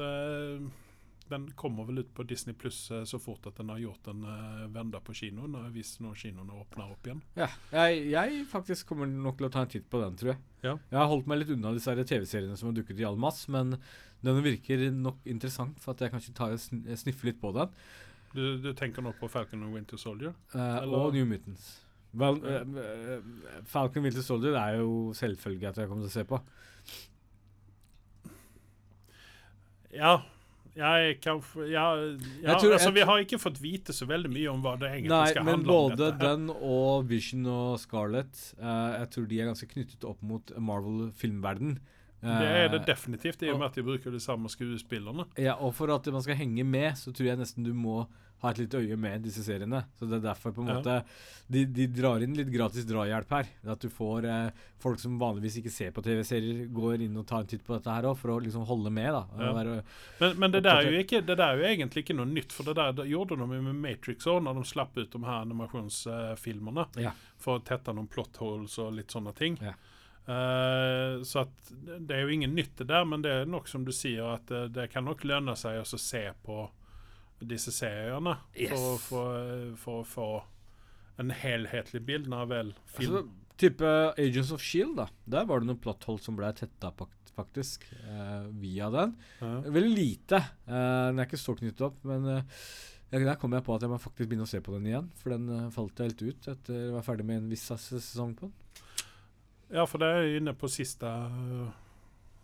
den kommer vel ut på Disney Pluss så fort at den har gjort en uh, vende på kinoen, hvis nå kinoene åpner opp igjen. Ja, jeg, jeg faktisk kommer nok til å ta en titt på den, tror jeg. Ja. Jeg har holdt meg litt unna disse TV-seriene som har dukket i all mass, men den virker nok interessant for at jeg kanskje tar og sn sniffer litt på den. Du, du tenker nå på Falcon and Winter Soldier? Uh, og New Mutants. Vel, uh, Falcon Winter Soldier det er jo selvfølgelig at jeg kommer til å se på. Ja. Jeg kan ja, ja, Jeg altså, Vi har ikke fått vite så veldig mye om hva det egentlig Nei, skal handle om. både men både den og Vision og Scarlett uh, Jeg tror de er ganske knyttet opp mot Marvel-filmverden. Det er det Eh, definitivt, i og med at de bruker de samme skuespillerne. Ja, og for at man skal henge med, så tror jeg nesten du må ha et litt øye med disse seriene. Så det er derfor på en Ja. måte de, de drar inn litt gratis drahjelp her. At du får eh, folk som vanligvis ikke ser på TV-serier, går inn og tar en titt på dette her òg, for å liksom holde med. da. Ja. være, Men, men det, der er jo ikke, det der er jo egentlig ikke noe nytt, for det der det gjorde de med Matrix òg, når de slapp ut de her animasjonsfilmene. Ja. For å tette noen plot holes og litt sånne ting. Ja. Eh, så at det er jo ingen nytt det der, men det er nok som du sier, at det, det kan nok lønne seg å se på disse seriene. Yes. For, å få- for å få en helhetlig bilde av vel film. altså, type Agents of Shield, da. Der var det noen plotthold som ble tetta, faktisk, uh, via den. Ja. Veldig lite. Uh, den er ikke så knyttet opp, men eh, der kom jeg på at jeg må faktisk begynne å se på den igjen. For den eh, falt helt ut etter å være ferdig med en viss ses- sesong på den. Ja, for det er inne på siste øh,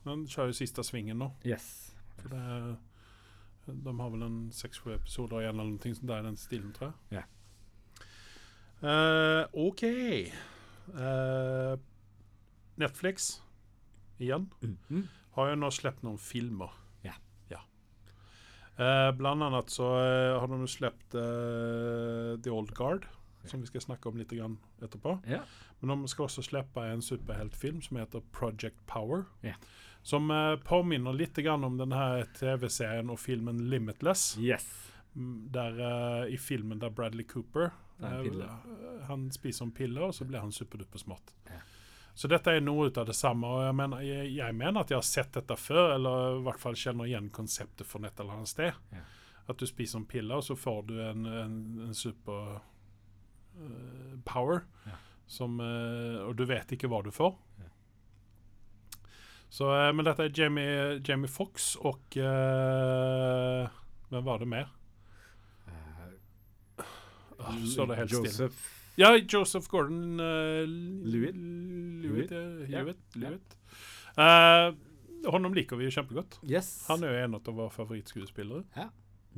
Den kjører jo siste svingen nå. Yes. For det, de har vel en seks-sju episoder igjen eller noe sånt det i den stilen, tror jeg. Ja. Uh, OK. Uh, Netflix, igjen, Mm. har jo nå sluppet noen filmer. Ja. ja. Uh, blant annet så eh, har de sluppet eh, The Old Guard, som vi skal snakke om litt grann etterpå. Ja. Men de skal også slippe en superheltfilm som heter Project Power. Ja. Som eh, påminner litt grann om denne TV-serien og filmen Limitless. Yes. Mm, Der, uh, I filmen der Bradley Cooper pille. Han spiser en pille, og så blir han superduper smart. Ja. Så dette er noe ut av det samme. Og jeg mener, jeg, jeg mener at jeg har sett dette før, eller i hvert fall kjenner igjen konseptet fra et eller annet sted. Ja. At du spiser en pille, og så får du en, en, en super eh, power. Ja. Som, uh, og du vet ikke hva du får. Ja. Så, uh, men dette er Jamie, Jamie Fox og Hvem var det mer? Uh, så det helt stille. Joseph Ja, Joseph Gordon uh, Lewitt? Lewitt, ja, Ja. Lewitt, honom liker vi kjempegodt. Yes. Han er jo en av våre favorittskuespillere.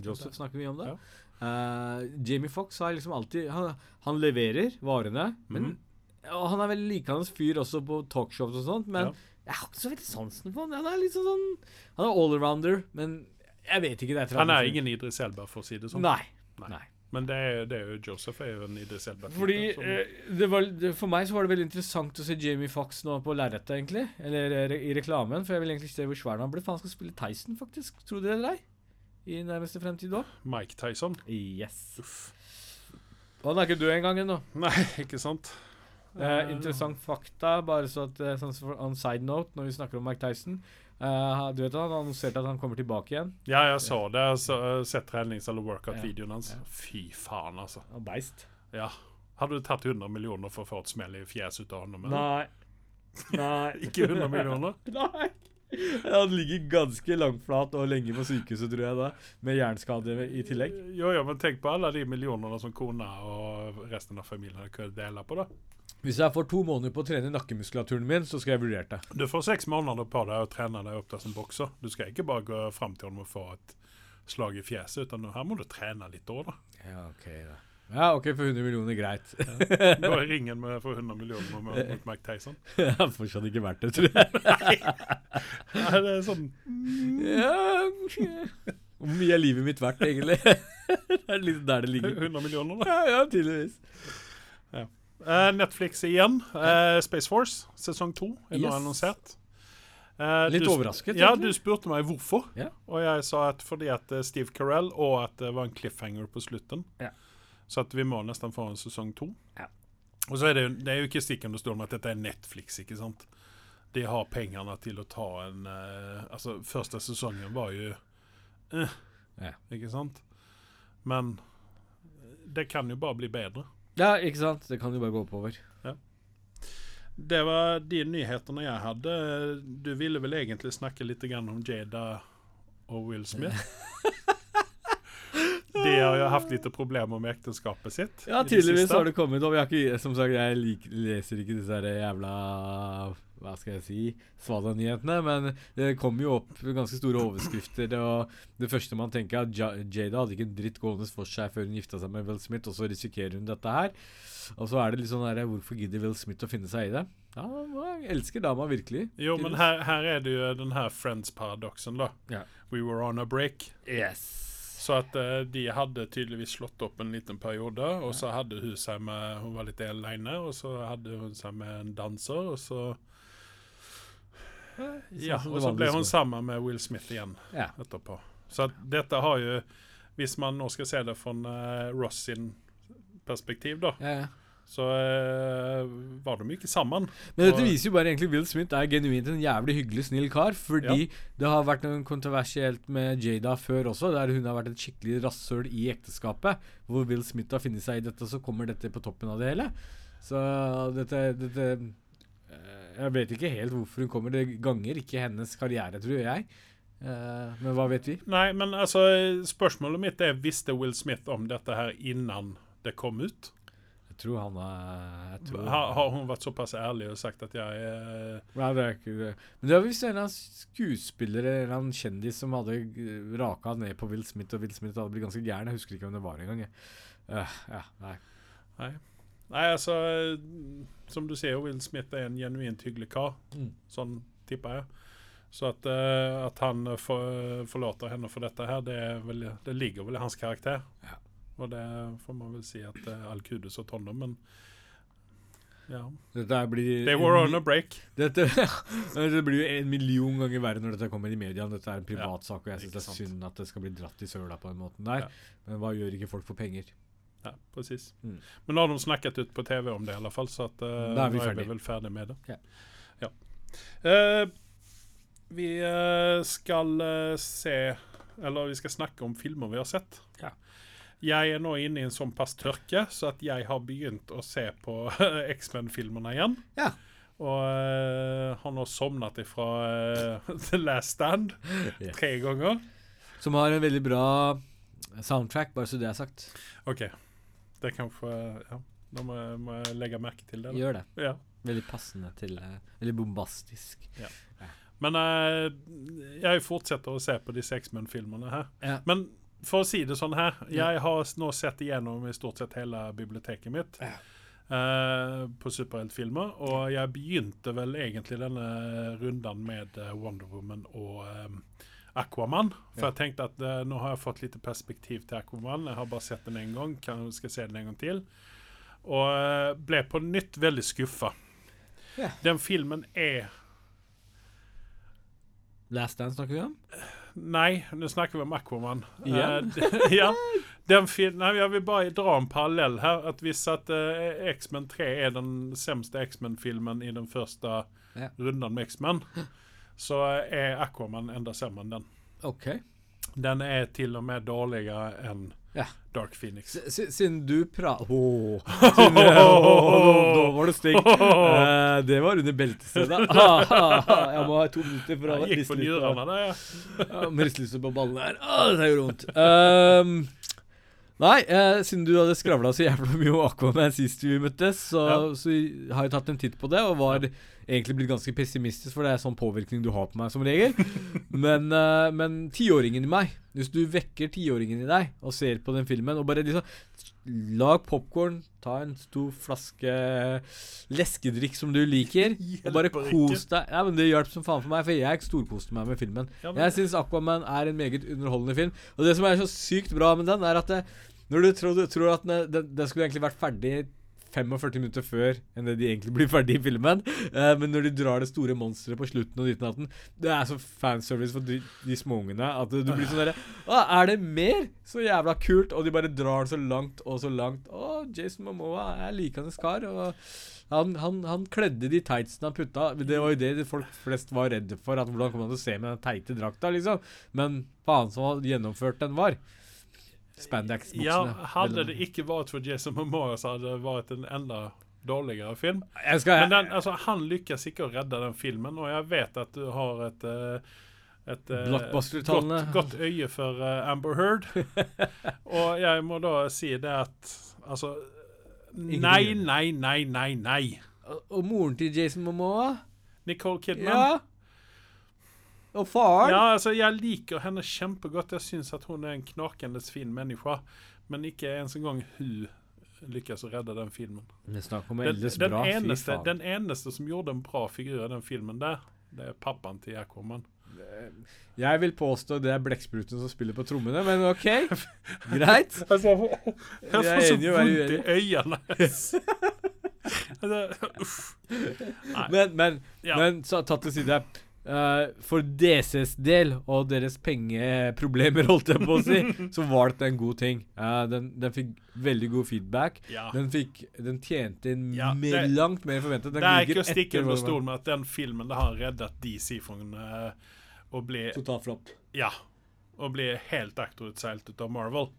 Joseph snakker vi om det. Ja. Eh, Jamie Fox har liksom alltid han, han leverer varene, men mm. og han er veldig likende fyr også på talkshows og sånt, men Ja. jeg har ikke så veldig sansen for han. Han er litt sånn Han er allrounder, men jeg vet ikke. Det Han er ingen Idris Elba, for å si det sånn. Nei. Nei. Nei. Men det er, det er jo Joseph er jo en Idris Elba. Fordi eh, det var, For meg så var det veldig interessant å se Jamie Fox nå på lerretet, egentlig. Eller eh, i reklamen, for jeg vil egentlig ikke se hvor svær han blir. For han skal spille Tyson, faktisk. Tror dere det? I nærmeste fremtid òg. Mike Tyson. Yes. Og han er ikke død engang ennå. Nei, ikke sant? Eh, interessant fakta, bare så at eh, sånn on side note, når vi snakker om Mike Tyson Uh, Du vet Han har annonsert at han kommer tilbake igjen. Ja, jeg så det. Jeg så, uh, sett trenings- eller workout-videoen hans. Ja. Fy faen, altså. Han beist. Ja. Hadde du tatt 100 millioner for å få et smell i fjeset ut av ham? Nei. Nei. Ikke 100 millioner? Nei. Han ligger ganske langflat og lenge på sykehuset, tror jeg, da. Med hjerneskade i tillegg. Jo, jo, men tenk på alle de millionene som kona og resten av familien kunne dele på, da. Hvis jeg får to måneder på å trene nakkemuskulaturen min, så skal jeg vurdere det. Du får seks måneder på deg å trene deg opp der som bokser. Du skal ikke bare gå fram til ham og få et slag i fjeset, utan her må du trene litt òg, da. Ja, ok da. Ja, ok, for 100 millioner, greit. Gå i ringen med for 100 millioner mot, Mike Tyson. Jeg har fortsatt ikke vært det, tror jeg. Nei, det er sånn Ja, Hvor mye er livet mitt verdt, egentlig? det er litt der det ligger. 100 millioner, da. Ja, ja, tydeligvis. Eh, Netflix igjen. Eh, Space Force sesong to er nå Yes. annonsert. Uh, Litt du overrasket, Ja, egentlig. du spurte meg hvorfor. Ja. Og jeg sa at fordi at Steve Carell og at det var en cliffhanger på slutten. Ja. Så vi må nesten få en sesong to. Ja. Og så er det, det er jo ikke stikk under stol med at dette er Netflix, ikke sant. De har pengene til å ta en eh, Altså, første sesongen var jo eh, Ja. Ikke sant? Men det kan jo bare bli bedre. Ja, ikke sant? Det kan jo bare gå oppover. Det var de nyhetene jeg hadde. Du ville vel egentlig snakke litt om Jada og Will Smith? De har jo hatt litt problemer med ekteskapet sitt. Ja, tydeligvis har det kommet opp. Jeg ikke, som sagt, jeg lik, leser ikke disse jævla Hva skal jeg si Svada-nyhetene, men det kom jo opp ganske store overskrifter. Og det første man tenker, er at Jada hadde ikke en dritt gående for seg før hun gifta seg med Will Smith, og så risikerer hun dette her. Og så er det litt sånn der Hvorfor gidder Will Smith å finne seg i det? Ja, han elsker dama virkelig. Jo, men her, her er det jo den her Friends-paradoksen, da. Ja. We were on a break. Yes. Så at uh, de hadde tydeligvis slått opp en liten periode, og så hadde hun seg med Hun var litt aleine, og så hadde hun seg med en danser, og så Ja, og så ble hun sammen med Will Smith igjen etterpå. Så at dette har jo Hvis man nå skal se det fra uh, Ross sin perspektiv, da. Så eh, var de ikke sammen. Men dette viser jo bare egentlig Will Smith er genuint en jævlig hyggelig, snill kar. Fordi det har vært noe kontroversielt med Jada før også, der hun har vært et skikkelig rasshøl i ekteskapet. Hvor Will Smith har funnet seg i dette, så kommer dette på toppen av det hele. Så dette, dette eh, Jeg vet ikke helt hvorfor hun kommer. Det ganger ikke hennes karriere, tror jeg. Eh, men hva vet vi? Nei, men altså, spørsmålet mitt er visste Will Smith om dette her innan det kom ut? Jeg tror han er tror, Har, har hun vært såpass ærlig og sagt at jeg eh, Nei, det er ikke det. Men det var visst en eller annen skuespiller eller en kjendis som hadde raka ned på Will Smith, og Will Smith hadde blitt ganske gæren. Jeg husker ikke hvem det var engang. Eh, ja, nei. Nei. Nei, altså Som du sier, Will Smith er en genuint hyggelig kar. Mm. Sånn tipper jeg. Så at, uh, at han eh, for, forlater henne for dette her, det, er vel, det ligger vel i hans karakter. Ja. Og det får man vel si at uh, all kudos og honom, men ja. Blir They were on a break. dette, det blir jo en million ganger verre når dette kommer i media. Dette er en Ja, privatsak, og jeg syns det er sant. synd at det skal bli dratt i søla på den måten der. Ja. Men hva gjør ikke folk for penger? Ja, precis. Mm. Men nå har de snakket ut på TV om det i alle fall, så at, uh, Da er vi nå er vi vel ferdig med det. Ja. Ja. Eh, vi uh, skal se Eller vi skal snakke om filmer vi har sett. Jeg er nå inne i en sånn pass tørke, så at jeg har begynt å se på X-Men-filmene igjen. Ja. Og uh, har nå sovnet ifra uh, The Last Stand tre ganger. Som har en veldig bra soundtrack, bare så det er sagt. OK. Det kan få Ja, da må må jeg legge merke til det. da. Gjør det. Ja. Veldig passende til uh, Veldig bombastisk. Ja. Men eh, jeg fortsetter å se på disse X-Men-filmene her. Ja. Men for å si det sånn her, jeg har nå sett igjennom i stort sett hele biblioteket mitt. Ja. uh, på superheltfilmer. Og jeg begynte vel egentlig denne runden med eh, Wonder Woman og um, Aquaman. For Ja. jeg tenkte at uh, nå har jeg fått litt perspektiv til Aquaman. Jeg har bare sett den én gang, kan, skal se den en gang til. Og uh, ble på nytt veldig skuffa. Ja. Den filmen er Last Dance snakker vi om? Nei, nå snakker vi om Aquaman. Igjen? Eh, ja. Den fil nei, jeg vil bare dra en parallell her. At Hvis at uh, X-Men 3 er den sämste X-Men-filmen i den første Ja. runden med X-Men, så er Aquaman enda sämre enn den. OK. Den er til og med dårligere enn Ja. Dark Phoenix. S- Siden du pra... Åh, siden, oh. nå var det stygg. Eh, det var under beltestedet. Ah, ah, ah, jeg må ha to minutter for å riste litt på, njurene der, ja. ja, riste på ballene her. Ah, det gjorde vondt. Um, nei, eh, siden du hadde skravla så jævla mye om Aquaman sist vi møttes, så, Ja. så har jeg tatt en titt på det, og var egentlig blitt ganske pessimistisk, for det er sånn påvirkning du har på meg som regel. Men, uh, men tiåringen i meg Hvis du vekker tiåringen i deg og ser på den filmen, og bare liksom Lag popkorn, ta en stor flaske leskedrikk som du liker, og bare kos deg. Ja, men Det hjalp som faen for meg, for jeg storkoste meg med filmen. Ja, Jeg syns Aquaman er en meget underholdende film. Og det som er så sykt bra med den, er at det, når du tror, du tror at den, den, den skulle egentlig vært ferdig 45 minutter før enn det de egentlig blir ferdig i filmen. Uh, men når de drar det store monsteret på slutten og datten Det er så fanservice for de, de småungene at du blir sånn derre er det mer? Så jævla kult. Og de bare drar det så langt og så langt. Å, Jason Momoa er likandes kar. Og han, han, han kledde de tightsene han putta. Det var jo det folk flest var redde for. At Hvordan kom han til å se med den teite drakta, liksom? Men faen så gjennomført den var. Spandex-buksene. Ja, hadde det ikke vært for Jason Momoa, så hadde det vært en enda dårligere film. Skal Men den, altså, han lykkes ikke å redde den filmen, og jeg vet at du har et eh, et eh, godt, godt øye for eh, Amber Heard. og jeg må da si det at Altså Nei, nei, nei, nei, nei. Og moren til Jason Momoa? Nicole Kidman. Ja. Og faren? Ja, altså, jeg liker henne kjempegodt. Jeg syns at hun er en knakende fin menneske. Men ikke ens engang hun lykkes å redde den filmen. Det om Den, den, bra. Eneste, den eneste som gjorde en bra figur i den filmen der, det er pappaen til Aquaman. Jeg vil påstå det er blekkspruten som spiller på trommene, men OK. Greit. Altså, jeg får så vondt i øynene. altså. Men, men, Ja. men så, tatt til side eh, For DCs del og deres pengeproblemer, holdt jeg på å si, så var dette en god ting. Uh, den, den fikk veldig god feedback. Ja. Den fikk Den tjente inn Ja, mer, det- langt mer forventet. Den Det er ikke å stikke under stol med at den filmen det har reddet DC fra uh, å bli Totalt flopp. Ja. Å bli helt akterutseilt ut av Marvel.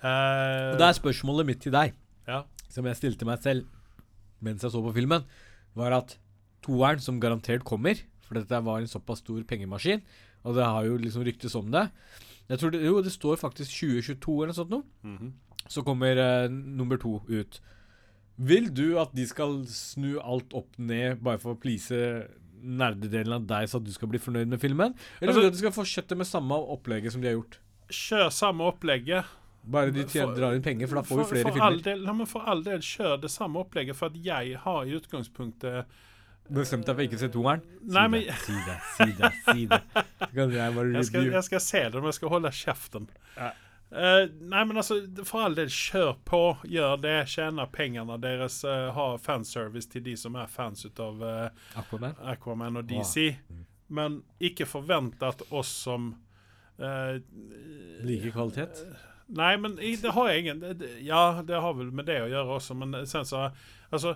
Eh, Og det er spørsmålet mitt til deg, Ja. som jeg stilte meg selv mens jeg så på filmen, var at toeren, som garantert kommer, for dette var en såpass stor pengemaskin, og det har jo liksom ryktes om det Jeg tror det, Jo, det står faktisk 2022 eller noe sånt noe. mhm. Så kommer uh, nummer to ut. Vil du at de skal snu alt opp ned bare for å please nerdedelen av deg, så at du skal bli fornøyd med filmen? Eller vil du Altså- at de skal fortsette med samme opplegget som de har gjort? Kjør samme opplegget. Bare de tjener, drar inn penger, for da får vi flere for All filmer. del, ja, men for all del, kjør det samme opplegget, for at jeg har i utgangspunktet Bestemt deg for ikke å se toeren? Nei, men Si det, si det, si det. Så kan jeg bare jeg skal, jeg skal se det, men jeg skal holde kjeften. Ja. Uh, nei, men altså, for all del, kjør på. Gjør det. Tjene pengene deres. Uh, ha fanservice til de som er fans av uh, Aquaman? Aquaman og DC. Mm. Men ikke forvent at oss som Like kvalitet? Nei, men det har jeg ingen Ja, det har vel med det å gjøre også, men sen så Altså,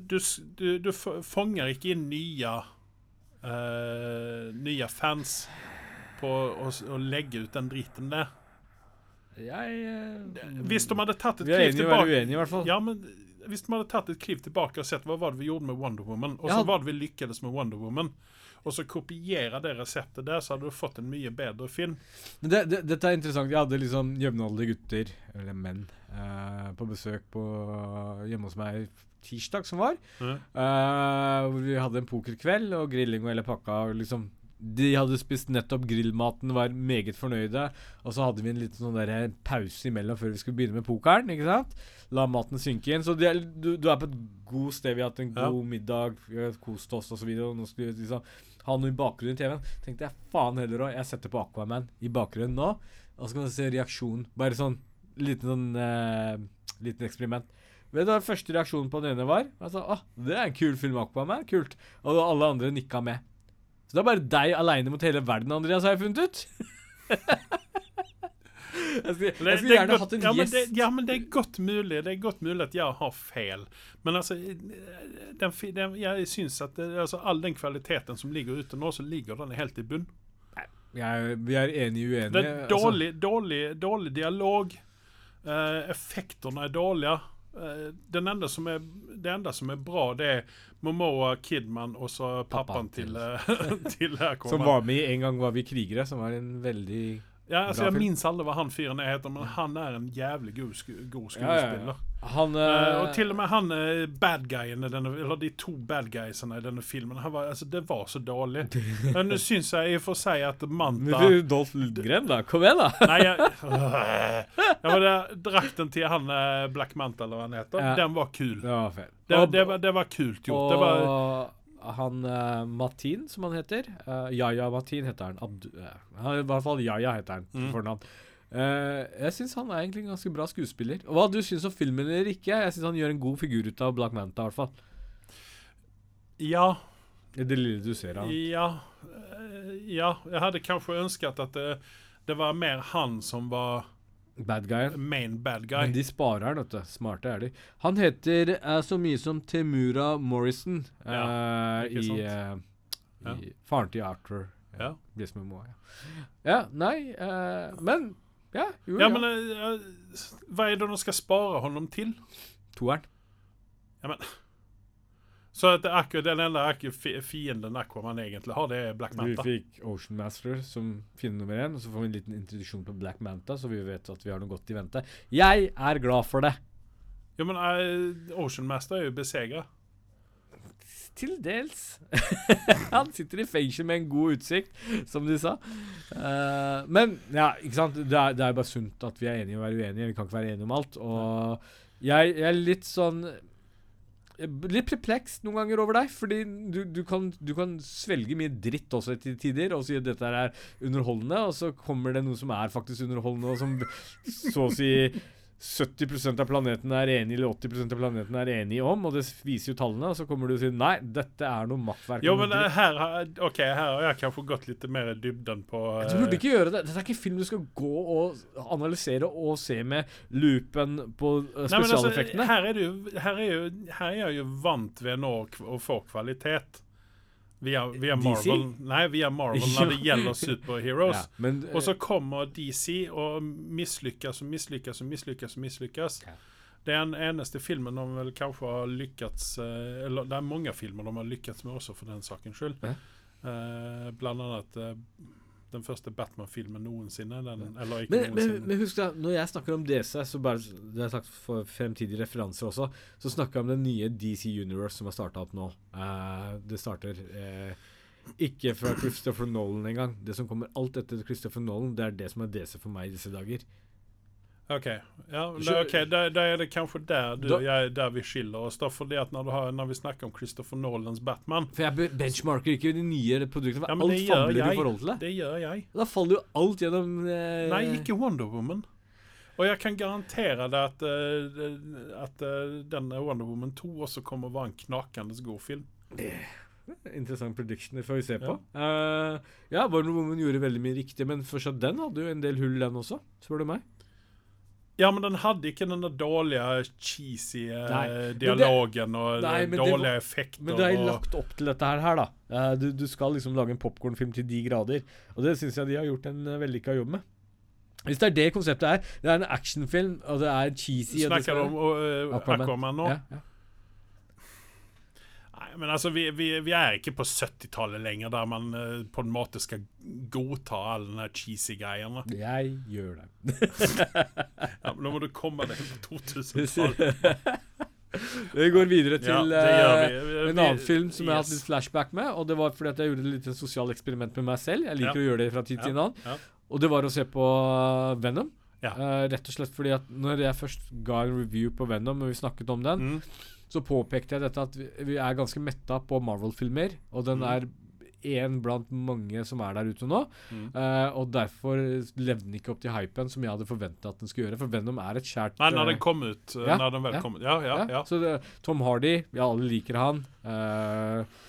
du, du, du fanger ikke inn nye uh, Nye fans på å, å legge ut den driten der. Jeg uh, Hvis de hadde tatt et Vi er kliv enige å være tilbake uenige, i hvert fall. Ja, men hvis de hadde tatt et kliv tilbake og sett hva var det vi gjorde med Wonder Woman, og Ja. så var det vi lykkes med Wonder Woman, og så kopiere det reseptet der, så hadde du fått en mye bedre film. Men det, det, dette er interessant. Jeg hadde liksom jevnaldrende gutter, eller menn, eh, på besøk på, hjemme hos meg tirsdag som var. Mm. Uh, hvor vi hadde en pokerkveld og grilling og hele pakka. Og liksom De hadde spist nettopp grillmaten, var meget fornøyde. Og så hadde vi en liten sånn der pause imellom før vi skulle begynne med pokeren. ikke sant? La maten synke inn. Så de du, du er på et god sted. Vi har hatt en Ja. god middag, vi kost oss osv. Nå skulle vi liksom ha noe i bakgrunnen i TV-en. Tenkte jeg faen heller òg. Jeg setter på Aquaman i bakgrunnen nå, og så kan du se reaksjonen. Bare sånn liten sånn uh, liten eksperiment. Vet du hva første reaksjonen på den ene var? sa, ah, det er en kul film, Aquaman. Kult. Og alle andre nikka med. Så det er bare deg aleine mot hele verden, Andreas, har jeg funnet ut. jeg skulle, jeg skulle er gjerne godt- hatt en ja, men det, ja, men det er godt mulig Det er godt mulig at jeg har feil. Men altså den, den, Jeg syns at det, altså, all den kvaliteten som ligger ute nå, så ligger den helt i bunn. Jeg, vi er enige uenige. Det er altså. dårlig, dårlig, dårlig dialog. Uh, effektene er dårlige. Eh, den enda som er, det enda som er bra, det er Momoa Kidman og så pappaen Pappa, til, til- eh, til Aquaman. Som var med i En gang var vi krigere, som var en veldig Ja, altså, Bra jeg film. minns aldri hva han fyren heter, men han er en jævlig god, sku, god Ja, ja, skuespiller. Han eh, og til og med han eh, bad guyen denne, Eller de to bad guysene i denne filmen. Han var, altså, det var så dårlig. Men nå syns jeg i og for seg at Manta Men du, Dolph Lundgren, da. Kom igjen, da. Nei, jeg, jeg var der, Drakten til han Black Manta, eller hva han heter, Ja. den var kul. Det var. Det, det, var, det var kult gjort. Og Det var, han uh, Matin, som han heter uh, Yaya Matin heter han. Abdu, uh. I hvert fall Yaya heter han Mm. for navn. Eh, jeg syns han er egentlig en ganske bra skuespiller. Og Hva du syns om filmen eller ikke, jeg syns han gjør en god figur ut av Black Manta. i hvert fall ja, det lille du ser av ja, eh, ja. Jeg hadde kanskje ønsket at det, det var mer han som var Bad guy. main bad guy. Men de sparer han, vet du. Smarte er de. Han heter uh, så mye som Temura Morrison uh, ikke i, sant? eh, Ja. i Faren til Arthur. Ja. Jason Momoa, ja. ja, nei eh, Men ja, jo, Ja, ja. men eh, eh, hva er det de skal spare honom til? Toeren. Så at det er akkurat den enda fienden Aquaman egentlig har, det er Black Vi Manta. fikk Ocean Master som fiende nummer én, og så får vi en liten introduksjon på Black Manta, så vi vet at vi har noe godt i vente. Jeg er glad for det. Ja, men uh, Ocean Master er jo besegra. Til dels. Han sitter i fengsel med en god utsikt, som de sa. Uh, men ja, ikke sant. Det er, det er bare sunt at vi er enige å være uenige. Vi kan ikke være enige om alt. Og jeg, jeg er litt sånn Litt perpleks noen ganger over deg, fordi du, du, kan, du kan svelge mye dritt også til tider og si at dette er underholdende, og så kommer det noe som er faktisk underholdende, og som så å si 70% av planeten er enig eller 80% av planeten er enig om, og det viser jo tallene, og så kommer du og sier nei, dette er noe makkverk. Jo, men eh, her, har- ok, her har jeg kanskje gått litt mer i dybden på uh... Du burde ikke gjøre det. Dette er ikke film du skal gå og analysere og se med loopen på uh, Nei, men altså, spesialeffektene. her, er du, her, er jo, her er jeg jo vant ved nå å få kvalitet. Via, via Marvel Nei, via Marvel når det gjelder superheroes. ja, men, Og så kommer DC og mislykkes og mislykkes og mislykkes. og mislykkes. Ja. Det er den eneste filmen de vel kanskje har lykkats eh, Eller det er mange filmer de har lykkats med også, for den sakens skyld. Ja. Uh, blant annet eh, den første Batman-filmen noensinne. Den, eller ikke men, men, noensinne. men husk da, når jeg snakker om DC, så bare Det er sagt for fremtidige referanser også, så snakker jeg om den nye DC Universe som har starta opp nå. Uh, det starter uh, ikke fra Christopher Nolan engang. Det som kommer alt etter Christopher Nolan, det er det som er DC for meg i disse dager. Ok, ja, det, da, ok, da, da er det kanskje der, du, Da- jeg, der vi skiller oss. Da, fordi at når, du har, når vi snakker om Christopher Nolans Batman For jeg benchmarker ikke de nye produktene, for Ja, alt faller jeg, i forhold til det. Det gjør jeg. Da faller jo alt gjennom eh, Nei, ikke Wonder Woman. Og jeg kan garantere deg at, uh, at uh, denne Wonder Woman 2 også kommer å være en knakende god film. Det Interessant prediction, det får vi se på. Eh, ja, Wonder Woman gjorde veldig mye riktig, men fortsatt den hadde jo en del hull, den også, spør du meg. Ja, men den hadde ikke den dårlige, cheesy eh, Nei, dialogen og Nei, eh, det dårlige var- effekter. Men det er lagt opp til dette her, da. Eh, du, du skal liksom lage en popkornfilm til de grader. Og det syns jeg de har gjort en uh, vellykka jobb med. Hvis det er det konseptet er, det er en actionfilm, og det er cheesy Snakker du om Aquaman. Aquaman nå? Ja, ja. Men altså, vi, vi, vi er ikke på 70-tallet lenger, der man uh, på en måte skal godta alle de cheesy greiene. Jeg gjør det. Ja, men nå må du komme deg på 2000-tallet. Vi går videre til ja, vi. eh, vi. en Vi- annen film som jeg har hatt litt flashback med. Og det var fordi at jeg gjorde et lite sosialt eksperiment med meg selv. Jeg liker å gjøre det fra tid til Ja, annen. ja. Og det var å se på uh, Venom. Ja. Eh, rett og slett fordi at når jeg først ga en review på Venom, og vi snakket om den, Mm. Så påpekte jeg dette at vi, vi er ganske metta på Marvel-filmer. Og den Mm. er en blant mange som er der ute nå. Mm. Uh, og derfor levde den ikke opp til hypen som jeg hadde forventa at den skulle gjøre. For Venom er et kjært Nei, når eh, den kom ut. Uh, ja, Når den vel ja. kom ut. Ja, ja, ja. Så det, Tom Hardy, vi alle liker han. Eh,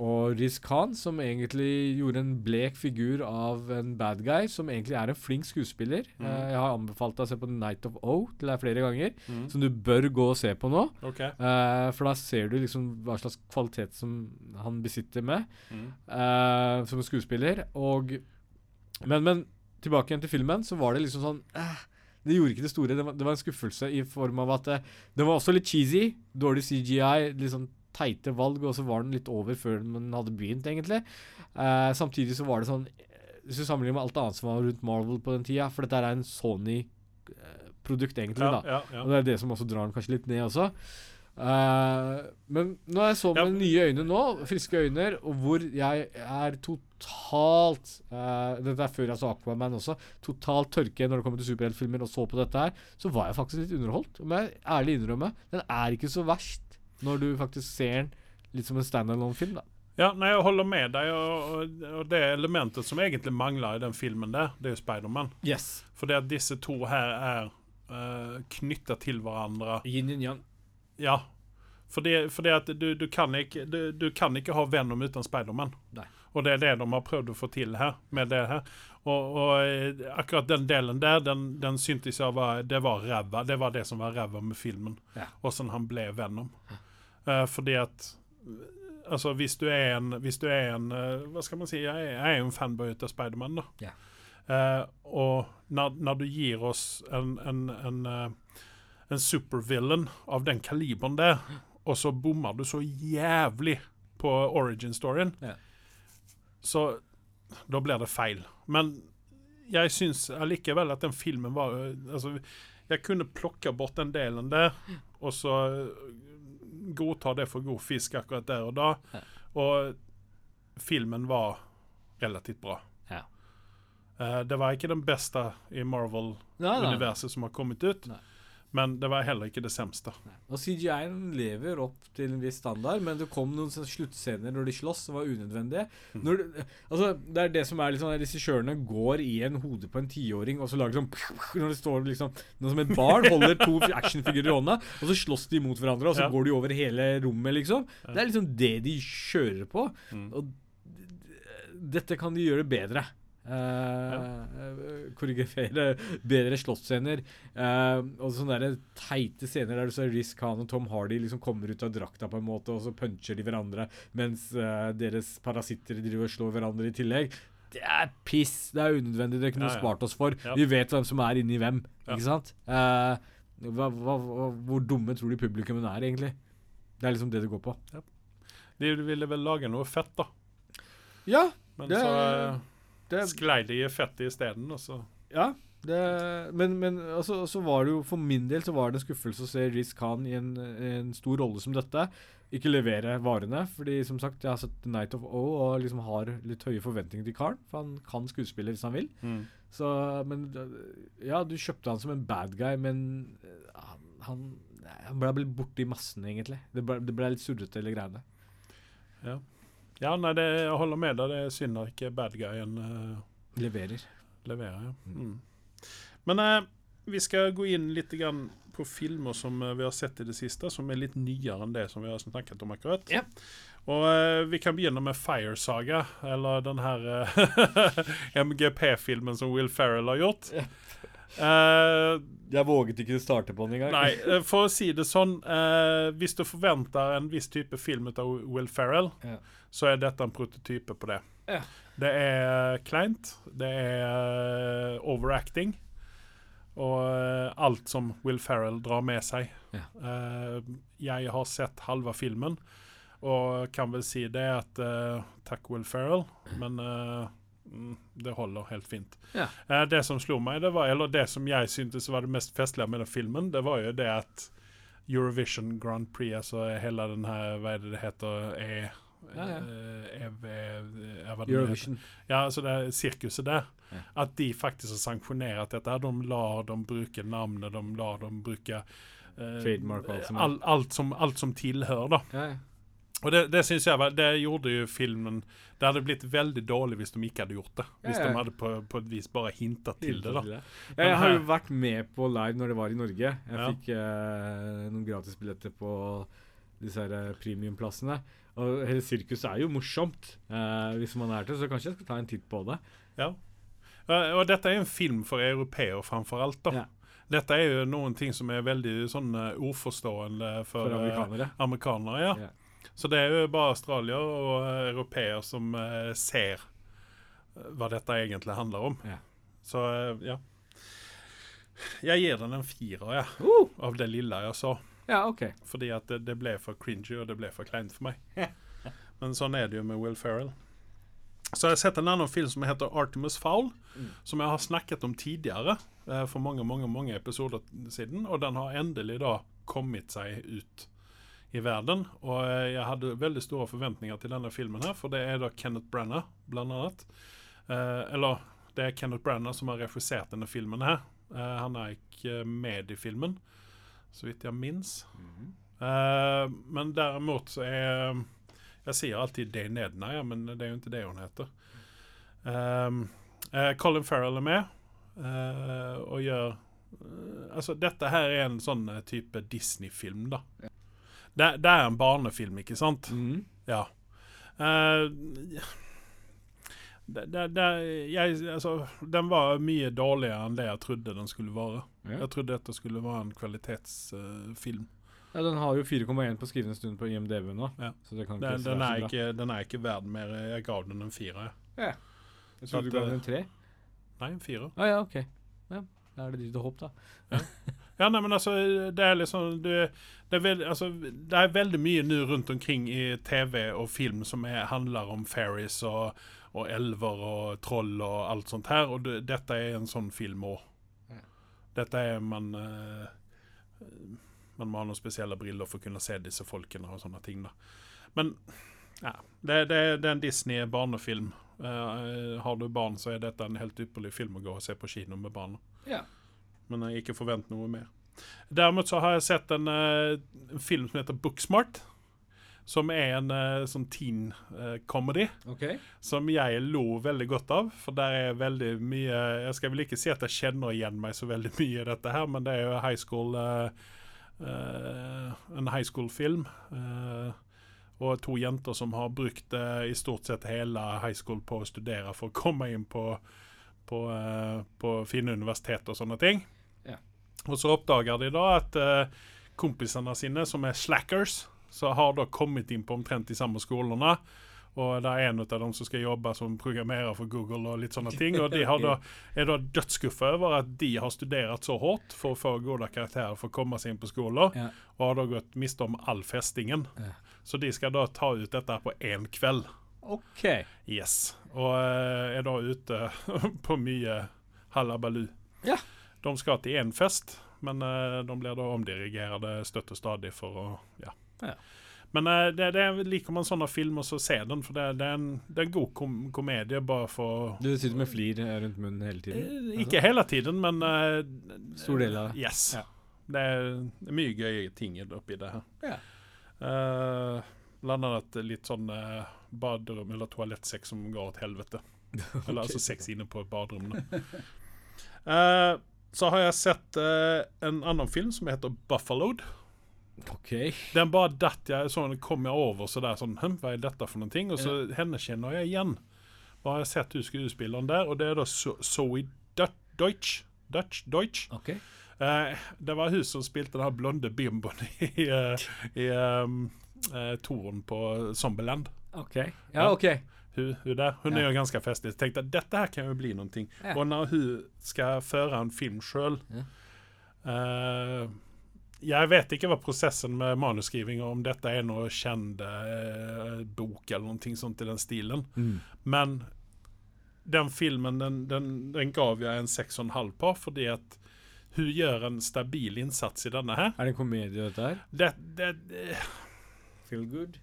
og Riz Khan, som egentlig gjorde en blek figur av en bad guy, som egentlig er en flink skuespiller. Mm. Uh, jeg har anbefalt deg å se på Night of O til deg flere ganger, Mm. som du bør gå og se på nå. Okay. Uh, for da ser du liksom hva slags kvalitet som han besitter med Mm. uh, som skuespiller. Og men, men tilbake igjen til filmen, så var det liksom sånn Det gjorde ikke det store. Det var, det var en skuffelse i form av at det, det var også litt cheesy. Dårlig CGI. Litt sånn teite valg, og så var den litt over før den hadde begynt, egentlig. Uh, samtidig så var det sånn eh, Hvis du sammenligner med alt annet som var rundt Marvel på den tida, for dette er en Sony-produkt, egentlig, Ja, da. ja, ja. Og det er det som også drar den kanskje litt ned også. Uh, men når jeg så med nye øyne nå, friske øyne, og hvor jeg er totalt uh, Dette er før jeg så Aquaman også. Totalt tørke når det kommer til superheltfilmer, og så på dette her, så var jeg faktisk litt underholdt. om jeg ærlig innrømme. Den er ikke så verst når du faktisk ser den litt som en standalone-film, da. Ja, nei, jeg holder med deg. Og, og, og det elementet som egentlig mangler i den filmen der, det er jo Spiderman. Yes. For det at disse to her er uh, knytta til hverandre Yin yin yang. Ja. For det, for det at du, du, kan ikke, du, du kan ikke ha Venom uten Spiderman. Og det er det de har prøvd å få til her. med det her. Og, og eh, akkurat den delen der, den, den syntes jeg var Det var ræva. Det var det som var ræva med filmen. Ja. Åssen han ble Venom. Eh, fordi at Altså, hvis du er en, hvis du er en uh, Hva skal man si? Jeg er, jeg er jo en fanboy av Spiderman, da. Yeah. Uh, og når, når du gir oss en, en, en, eh, en supervillain av den kaliberen der, og så bommer du så jævlig på origin-storyen, yeah. så da blir det feil. Men jeg syns allikevel at den filmen var Altså, jeg kunne plukke bort den delen der, og så øh, godta det for god fisk akkurat der og da. Ja. Og filmen var relativt bra. Ja. Uh, det var ikke den beste i Marvel-universet som har kommet ut, Nei. Men det var heller ikke det semste. Og CGI-en lever opp til en viss standard, men det kom noen sluttscener når de slåss som var unødvendige. Mm. Du, altså, det er det som er sånn Regissørene går i en hode på en tiåring, og så lager sånn Når det står liksom Noe som et barn holder to actionfigurer i hånda, og så slåss de mot hverandre, og så Ja. går de over hele rommet, liksom. Det er liksom det de kjører på. Mm. Og dette kan de gjøre bedre. Uh, Koreografere bedre slåssscener. Uh, og sånne der teite scener der du ser Riz Khan og Tom Hardy liksom kommer ut av drakta på en måte, og så puncher de hverandre mens uh, deres parasitter driver og slår hverandre i tillegg. Det er piss! Det er unødvendig. Det kunne vi Ja, ja. spart oss for. Ja. Vi vet hvem som er inni hvem, ikke sant? Uh, hva, hva, hvor dumme tror de publikummen er, egentlig? Det er liksom det det går på. De ville vel lage noe fett, da. Ja, Men Det- så eh, det, sklei de i fettet isteden, og så Ja, det, men, men altså, så var det jo for min del så var det en skuffelse å se Riz Khan i en, en stor rolle som dette. Ikke levere varene. Fordi som sagt, jeg har sett The Night of O og liksom har litt høye forventninger til karen. For han kan skuespille hvis han vil. Så, men Ja, du kjøpte han som en bad guy, men eh, han, han, han ble borte i massen, egentlig. Det ble, det ble litt surrete, hele greiene. Ja, nei, det, jeg holder med deg. Det er synd at ikke bad guyen uh, Leverer. leverer. Ja. Mm. Men uh, vi skal gå inn litt grann på filmer som eh, vi har sett i det siste, som er litt nyere enn det som vi har snakket om akkurat. Ja. Og uh, Vi kan begynne med Fire Saga, eller den her MGP-filmen som Will Ferrell har gjort. Eh, Jeg våget ikke starte på den engang. Nei, for å si det sånn uh, Hvis du forventer en viss type film av Will Ferrell, Ja. Så er dette en prototype på det. Ja. Det er kleint, det er eh, overacting, og eh, alt som Will Ferrell drar med seg. Ja. Eh, jeg har sett halve filmen, og kan vel si det at eh, Takk, Will Ferrell, men eh, mm, det holder helt fint. Ja. Eh, det som slo meg, det var, eller det som jeg syntes var det mest festlige med den filmen, det var jo det at Eurovision Grand Prix, altså hele den her, hva er det det heter, E... Ja, ja. eh, vad det nu heter. Eurovision. Ja, altså det sirkuset der. där. Ja. At de faktisk har sanksjonert dette. De lar de bruke namnet, de lar de bruke eh, Trademark alt som alt, alt, som, alt som tilhører, da. Ja, ja. Og det, det syns jeg var- det gjorde jo filmen, det hadde blitt veldig dårlig hvis de ikke hadde gjort det. Hvis Ja, ja. de hadde på, på et vis bare hinta til det da. Ja, jeg har jo vært med på live når det var i Norge. Jeg Ja. fikk eh, noen gratisbilletter på disse her eh, premiumplassene. Og hele sirkuset er jo morsomt eh, hvis man er til, så kanskje jeg skal ta en titt på det. Ja. Og dette er en film for europeer framförallt da. Ja. er jo noen ting som er veldig sånn uforstående for, For amerikanere. amerikanere. Ja. Ja. Så det er jo bare australier og eh, europeer som eh, ser hva dette egentlig handler om. Ja. Så eh, ja. Jeg gir den en firer, ja, Uh, av det lille jeg sa. Ja, OK. Fordi at det, det ble for cringy og det ble for kleint for meg. Men sånn er det jo med Will Ferrell. Så jeg har sett en annen film som heter Artemis Fowl, Mm. som jeg har snakket om tidligere, eh, for mange mange, mange episoder siden. Og den har endelig da kommet seg ut i verden. Og eh, jeg hadde veldig store forventninger til denne filmen her, for det er da Kenneth Branagh, blant annet. Eh, eller det er Kenneth Branagh som har regissert denne filmen her. Eh, han er ikke med i filmen, så vidt jeg minnes. Uh, men däremot så är, jag säger alltid Day Nedna, ja, men det är ju inte det hon heter. Um, uh, Colin Farrell är med uh, och gör, alltså detta här är en sån type Disney-film då. Det, det er en barnefilm, ikke sant? Mhm. Ja. Eh, det, det, det, jeg, altså, den var mye dårligere enn det jeg trodde den skulle være. Ja. Jeg trodde dette skulle være en kvalitetsfilm. ja, den har jo 4,1 på skrivende stund på IMDv nå. Ja. Så det kan ikke Den, er ikke, den er ikke verd mer. Jeg gav den en fire. Ja. Jeg trodde du ga eh, den en tre. Nei, en fire. Ah, ja, OK. Ja, Da er det ditt håp, da. Ja, nei, men altså, det er liksom du, det, er, veld, altså, det er veldig mye nå rundt omkring i TV og film som er, handler om fairies og, og elver og troll og alt sånt her, og det, dette er en sånn film òg. Ja. Dette er man uh, Man må ha noen spesielle briller for å kunne se disse folkene og sånne ting. da. Men ja, det, det, det er en Disney-barnefilm. Uh, har du barn, så er dette en helt ypperlig film å gå og se på kino med barna. Ja. Men jeg ikke forvent noe mer. Derimot så har jeg sett en, uh, en film som heter Booksmart. Som er en uh, sånn teen eh, comedy okay. som jeg lo veldig godt av. For der er veldig mye Jeg skal vel ikke si at jeg kjenner igjen meg så veldig mye i dette her, men det er jo high school uh, En high school-film. og to jenter som har brukt i stort sett hele high school på å studere for å komme inn på, på, på fine universitet og sånne ting. Ja. Og så oppdager de da at kompisene sine, som er slackers, så har da kommet inn på omtrent de samme skolene. Og det er en av dem som skal jobbe som programmerer for Google og litt sånne ting. Og de har da, er da dødsskuffa over at de har studert så hardt for å få gode karakterer for å komme seg inn på skolen, Ja. og har da gått miste om all festingen. Ja. Så de skal da ta ut dette på én kveld. OK. Yes. Og eh, er da ute på mye halabaloo. Ja. De skal til én fest, men eh, de blir da omdirigerte støtt og stadig for å Ja. Ja. Men eh, det, det er, liker man sånne filmer, så se den. For det, det, er, en, det er en god kom komedie, bare for Du sitter med flir eh, rundt munnen hele tiden? Altså? Ikke hele tiden, men uh, Stor del av det. Yes. Ja. Det, er, mye gøye ting oppi det her. Ja. Uh, blant annet litt sånn uh, baderom eller toalettsekk som går til helvete. Eller altså sex inne på et baderom. Eh, så har jeg sett eh, en annen film som heter Buffaloed. OK. Den bare datt jeg sånn kom jeg over sådär sånn hm, Hva er dette for noen ting? Og så henne kjenner jeg igjen. Bare har jeg sett hun skuespilleren der, og det er da Zoe Deutsch. Dutch, Deutsch. Okay. Uh, det var hun som spilte den her blonde bimboen i, uh, i um, uh, toren på Zombieland. Ok. Ja, OK. Hun, hun der. Hun Ja. er jo ganske festlig. Tenkte at dette her kan jo bli noe. Ja. Og når hun skal føre en film sjøl Ja. Jeg vet ikke hva prosessen med manusskriving er, om dette er noe kjent eh, bok eller noe sånt i den stilen. Mm. Men den filmen den, den, den gav jeg en seks og en halv på, fordi at hun gjør en stabil innsats i denne her. Er det en komedie, dette her? Det, det, det Feel good?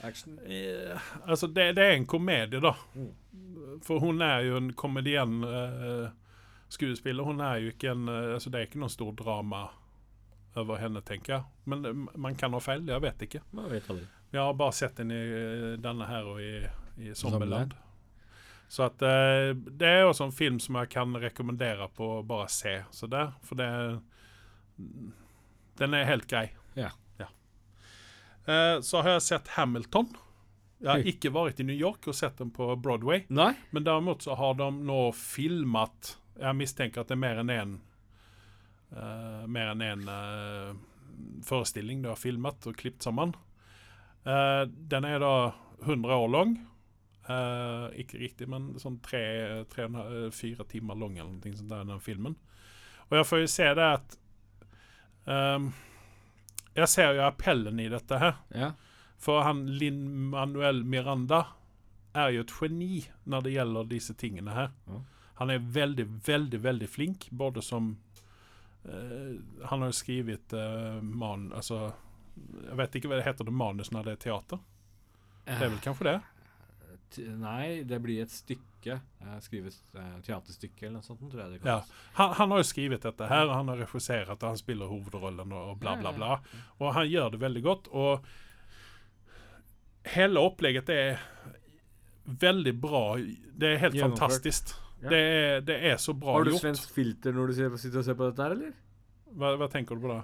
Action? Eh, altså, det, det er en komedie, da. Mm. For hun er jo en komedien eh, skuespiller. Hun er jo ikke en eh, Altså, det er ikke noe stort drama over henne, tenker jeg. Men eh, man kan ha feil, jeg vet ikke. Man vet aldri. Jeg har bare sett henne i eh, denne her og i, i Zombieland. Så at eh, det er også en film som jeg kan rekommendere på å bare se. Så der, for det Den er helt grei. Ja. Eh, så har jeg sett Hamilton. Jeg har ikke vært i New York og sett den på Broadway. Nei? Men derimot så har de nå filmet Jeg mistenker at det er mer enn én eh, Mer enn én eh, forestilling de har filmet og klippet sammen. Eh, den er da 100 år lang. Ikke riktig, men sånn tre, tre en fire timer lang eller noe sånt der, den filmen. Og jeg får jo se det at um, Jeg ser jo appellen i dette her. Ja. For han Linn Manuel Miranda er jo et geni når det gjelder disse tingene her. Ja. Han er veldig, veldig, veldig flink, både som Han har jo skrevet uh, man... Altså Jeg vet ikke hva det heter det manus når det er teater. Det er vel kanskje det? Nei, det blir et stykke. Eh, Skrives eh, teaterstykke eller noe sånt, tror jeg det Ja. Han, han har jo skrevet dette her, og han har regissert, og han spiller hovedrollen og, bla, bla, bla. Og han gjør det veldig godt. Og hele opplegget er veldig bra. Det er helt fantastisk. Det, er, det er så bra gjort. Har du gjort. svensk filter når du sitter og ser på dette her, eller? Hva, hva tenker du på da?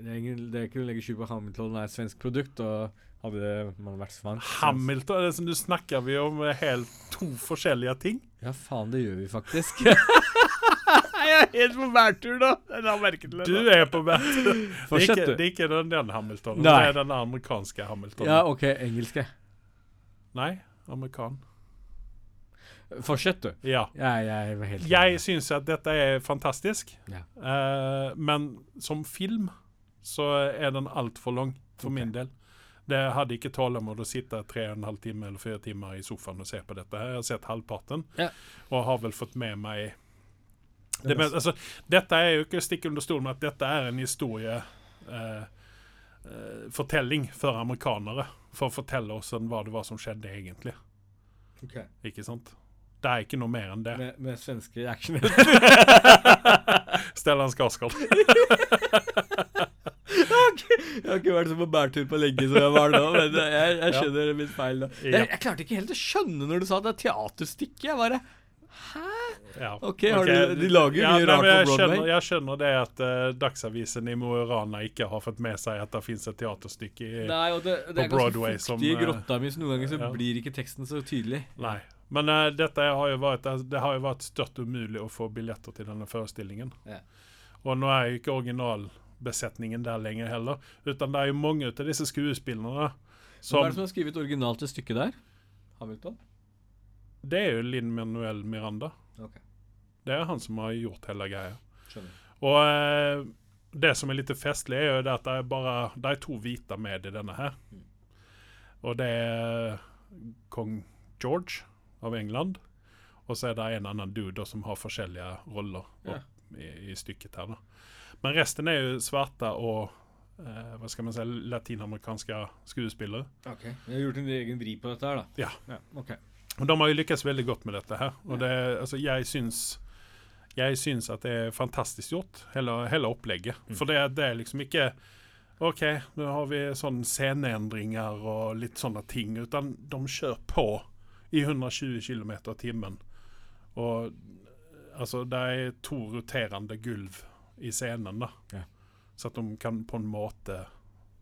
Det er, ingen, det er ikke å legge skjul på Hamilton er et svensk produkt, og hadde man vært svensk Hamilton? Det er som du snakker vi om er helt to forskjellige ting. Ja, faen, det gjør vi faktisk. jeg er helt på bærtur, da. Til Du er på bærtur. Det du. det er ikke den, den Hamiltonen. Nei. Det er den amerikanske Hamiltonen. Ja, OK, engelske. Nei, amerikan. Fortsett, du. Ja. Jeg, jeg Jeg syns at dette er fantastisk, Ja. uh, men som film så er den altfor lang for okay. min del. Det hadde ikke tålmodighet å sitte tre og en halv time eller fire timer i sofaen og se på dette. her. Jeg har sett halvparten, Ja. og har vel fått med meg Det men, altså, Dette er jo ikke Stikke under stolen, med at dette er en historie eh, eh, Fortelling for amerikanere. For å fortelle oss hva det var som skjedde egentlig. Okay. Ikke sant? Det er ikke noe mer enn det. Med, med svenske action. Stellan Skarsgård. Jeg har ikke vært så på bærtur på lenge som jeg var da, men jeg, jeg Ja. skjønner mitt feil. da jeg, jeg klarte ikke helt å skjønne når du sa det er teaterstykke. Jeg bare Ja. Ok, har du- de lager jo mye rart på Broadway. Skjønner, jeg skjønner det at uh, Dagsavisen i Mo i Rana ikke har fått med seg at det fins et teaterstykke i Nei, det, det på er Broadway ganske fuktig i eh, grotta mi, så noen ganger så ja. blir ikke teksten så tydelig. Nei. Men uh, dette har jo vært, altså, det har jo vært støtt umulig å få billetter til denne forestillingen. Ja. Og nå er jo ikke originalbesetningen der lenger heller. Utan det er jo mange av disse skuespillerne som er det som har skrevet originalt til stykket der? Hamilton? Det er jo Linn Manuel Miranda. Okay. Det er han som har gjort hele greia. Skjønner. Og uh, det som er litt festlig, er jo at det er bare Det er to hvite med i denne her. Mm. Og det er kong George av England. Og så er det en annen dude som har forskjellige roller Ja. i, i stykket her. da. Men resten er jo svarte og eh, hva skal man si, latinamerikanske skuespillere. Ok. Jeg har gjort en egen vri på dette her, da. Ja. ok. Og de har jo lykkes veldig godt med dette her. Og det, altså, jeg syns jeg syns at det er fantastisk gjort, hele, hele opplegget. Mm. For det, det er liksom ikke OK, nå har vi sånne sceneendringer og litt sånne ting. Utan de kjører på i 120 km i timen. Og altså, det er to roterende gulv i scenen, da. Ja. Så at de kan på en måte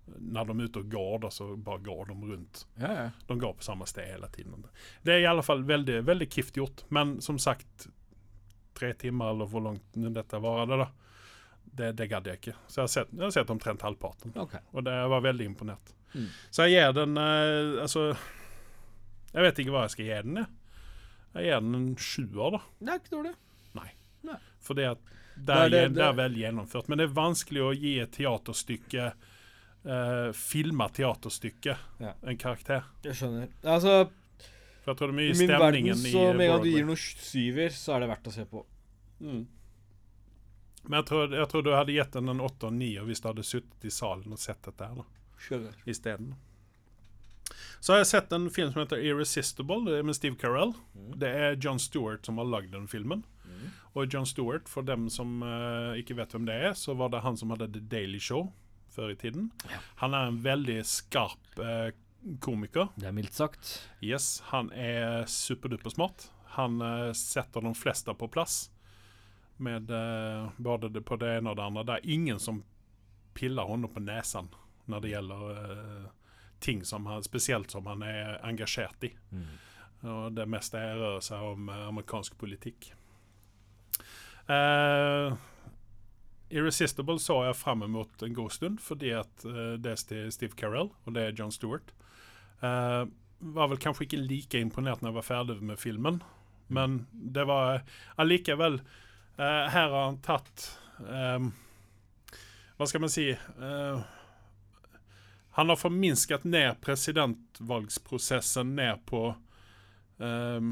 Når de er ute og går, da, så bare går de rundt. Ja, ja. De går på samme sted hele tiden. Det er i alle fall veldig, veldig kift gjort. Men som sagt, tre timer eller hvor langt dette varer, da, det, det gadd jeg ikke. Så jeg har sett, jeg har sett omtrent halvparten, Okay. og det jeg var veldig imponert. Mm. Så jeg gir den eh, Altså Jeg vet ikke hva jeg skal gi den, jeg. Jeg gir den en sjuer, da. Det er ikke dårlig. Nei. er, er det- det, er vel gjennomført. Men det er vanskelig å gi et teaterstykke uh, Filma teaterstykke Ja. en karakter. Jeg skjønner. Altså, For jeg tror det er i mye min verden stemningen så i med en gang du gir noe syver, så er det verdt å se på. Mm. Men jeg tror, jeg tror du hadde gitt den en åtte og ni hvis du hadde sittet i salen og sett dette her da, isteden. Så har jeg sett en film som heter Irresistible, det med Steve Carell. Mm. Det er John Stewart som har lagd den filmen. Og John Stewart, for dem som uh, ikke vet hvem det er, så var det han som hadde The Daily Show før i tiden. Ja. Han er en veldig skarp uh, komiker. Det er mildt sagt. Yes, han er superduper smart. Han uh, setter de fleste på plass. Med både det på det ene og det andre. Det er ingen som piller hånda på nesen når det gjelder ting som han, spesielt som han er engasjert i. Og det meste rører seg om eh, amerikansk politikk. Uh, Irresistible så jeg frem mot en god stund, fordi at uh, det er Steve Carell, og det er John Stewart. Uh, var vel kanskje ikke like imponert når jeg var ferdig med filmen, men det var allikevel Her har han tatt um, Hva skal man si eh, Han har forminsket ned presidentvalgsprosessen ned på um,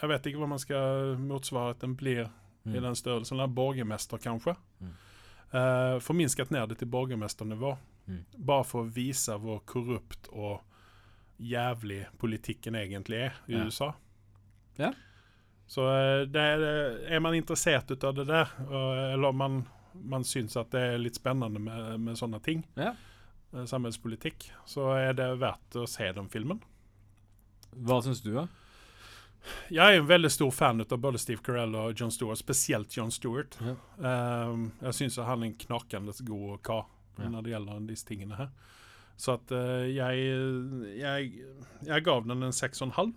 Jeg vet ikke hva man skal motsvare at den blir i Mm. den størrelsen. Eller borgermester, kanskje. Mm. Uh, forminsket ned det til borgermesternivå. Mm. Bare for å vise hvor korrupt og jævlig politikken egentlig er i Ja. USA. Ja. Så eh, det er, er man interessert av det der, eller om man, man syns at det er litt spennende med, med sånne ting, Ja. Eh, samfunnspolitikk, så er det verdt å se den filmen. Hva syns du, da? Jeg er en veldig stor fan av både Steve Carell og John Stewart, spesielt John Stewart. Ja. Um, jeg syns han er en knakende god kar Ja. når det gjelder disse tingene her. Så at uh, jeg, jeg Jeg gav den en seks og en halv.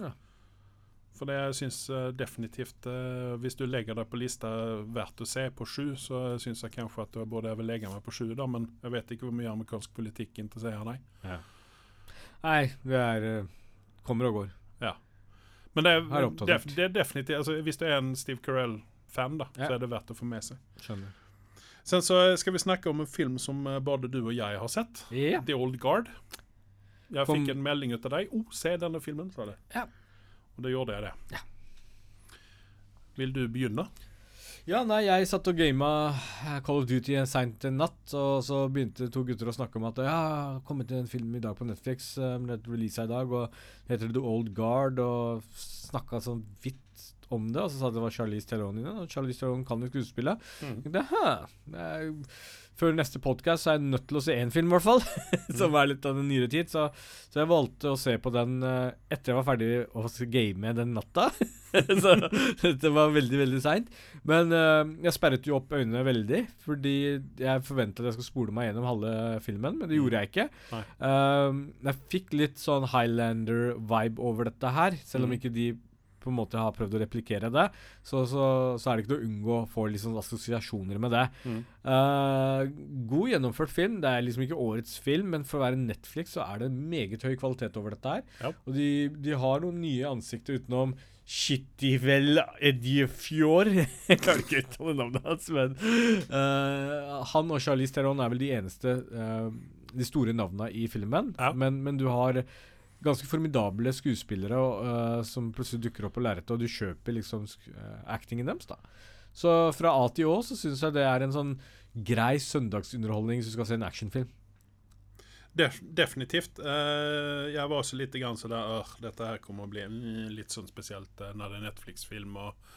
Ja. For det jeg syns definitivt eh, Hvis du legger deg på lista verdt å se på sju, så syns jeg kanskje at du burde jeg vil legge meg på sju, da, men jeg vet ikke hvor mye amerikansk politikk interesserer deg. Nei, det er eh, Kommer og går. Ja. Men det er, er def, det er definitivt altså, Hvis du er en Steve Carell-fan, da, Ja. så er det verdt å få med seg. Skjønner. Sen så skal vi snakke om en film som eh, både du og jeg har sett. Ja. The Old Guard. Jeg fikk en melding ut av deg. Oh, se denne filmen, sa det. Ja. Og da gjorde jeg det. Ja. Vil du begynne? Ja, nei, jeg satt og gama eh, Call of Duty en seint en natt, og så begynte to gutter å snakke om at ja, det har kommet en film i dag på Netflix, uh, det releasa i dag, og det heter The Old Guard, og snakka sånn vidt om det, og så sa de det var Charlize Theron i den, og Charlize Theron kan jo skuespille. Mm. Det Før neste podkast er jeg nødt til å se én film, i hvert fall. som er litt av den nyere tid. Så, så jeg valgte å se på den uh, etter jeg var ferdig å game den natta. så det var veldig, veldig seint. Men uh, jeg sperret jo opp øynene veldig, fordi jeg forventa at jeg skulle spole meg gjennom halve filmen, men det gjorde jeg ikke. Eh, jeg fikk litt sånn Highlander-vibe over dette her, selv om Mm. ikke de på en måte har prøvd å replikere det, så, så, så er det ikke til å unngå å få sånn assosiasjoner med det. Mm. Uh, god gjennomført film. Det er liksom ikke årets film, men for å være Netflix så er det meget høy kvalitet over dette her. Ja. Og de, de har noen nye ansikter utenom Shittivel Edjefjord Jeg klarer ikke å uttale navnet hans, men uh, Han og Charlize Theron er vel de eneste uh, De store navnene i filmen. Ja. Men, men du har ganske formidable skuespillere og, eh, som plutselig dukker opp på lerretet, og du kjøper liksom eh, actingen deres. da Så fra A til Å så syns jeg det er en sånn grei søndagsunderholdning hvis du skal se en actionfilm. Def definitivt. Uh, jeg var også litt grann sådär, uh, dette her kommer å bli litt sånn spesielt uh, når det er Netflix-film. Og,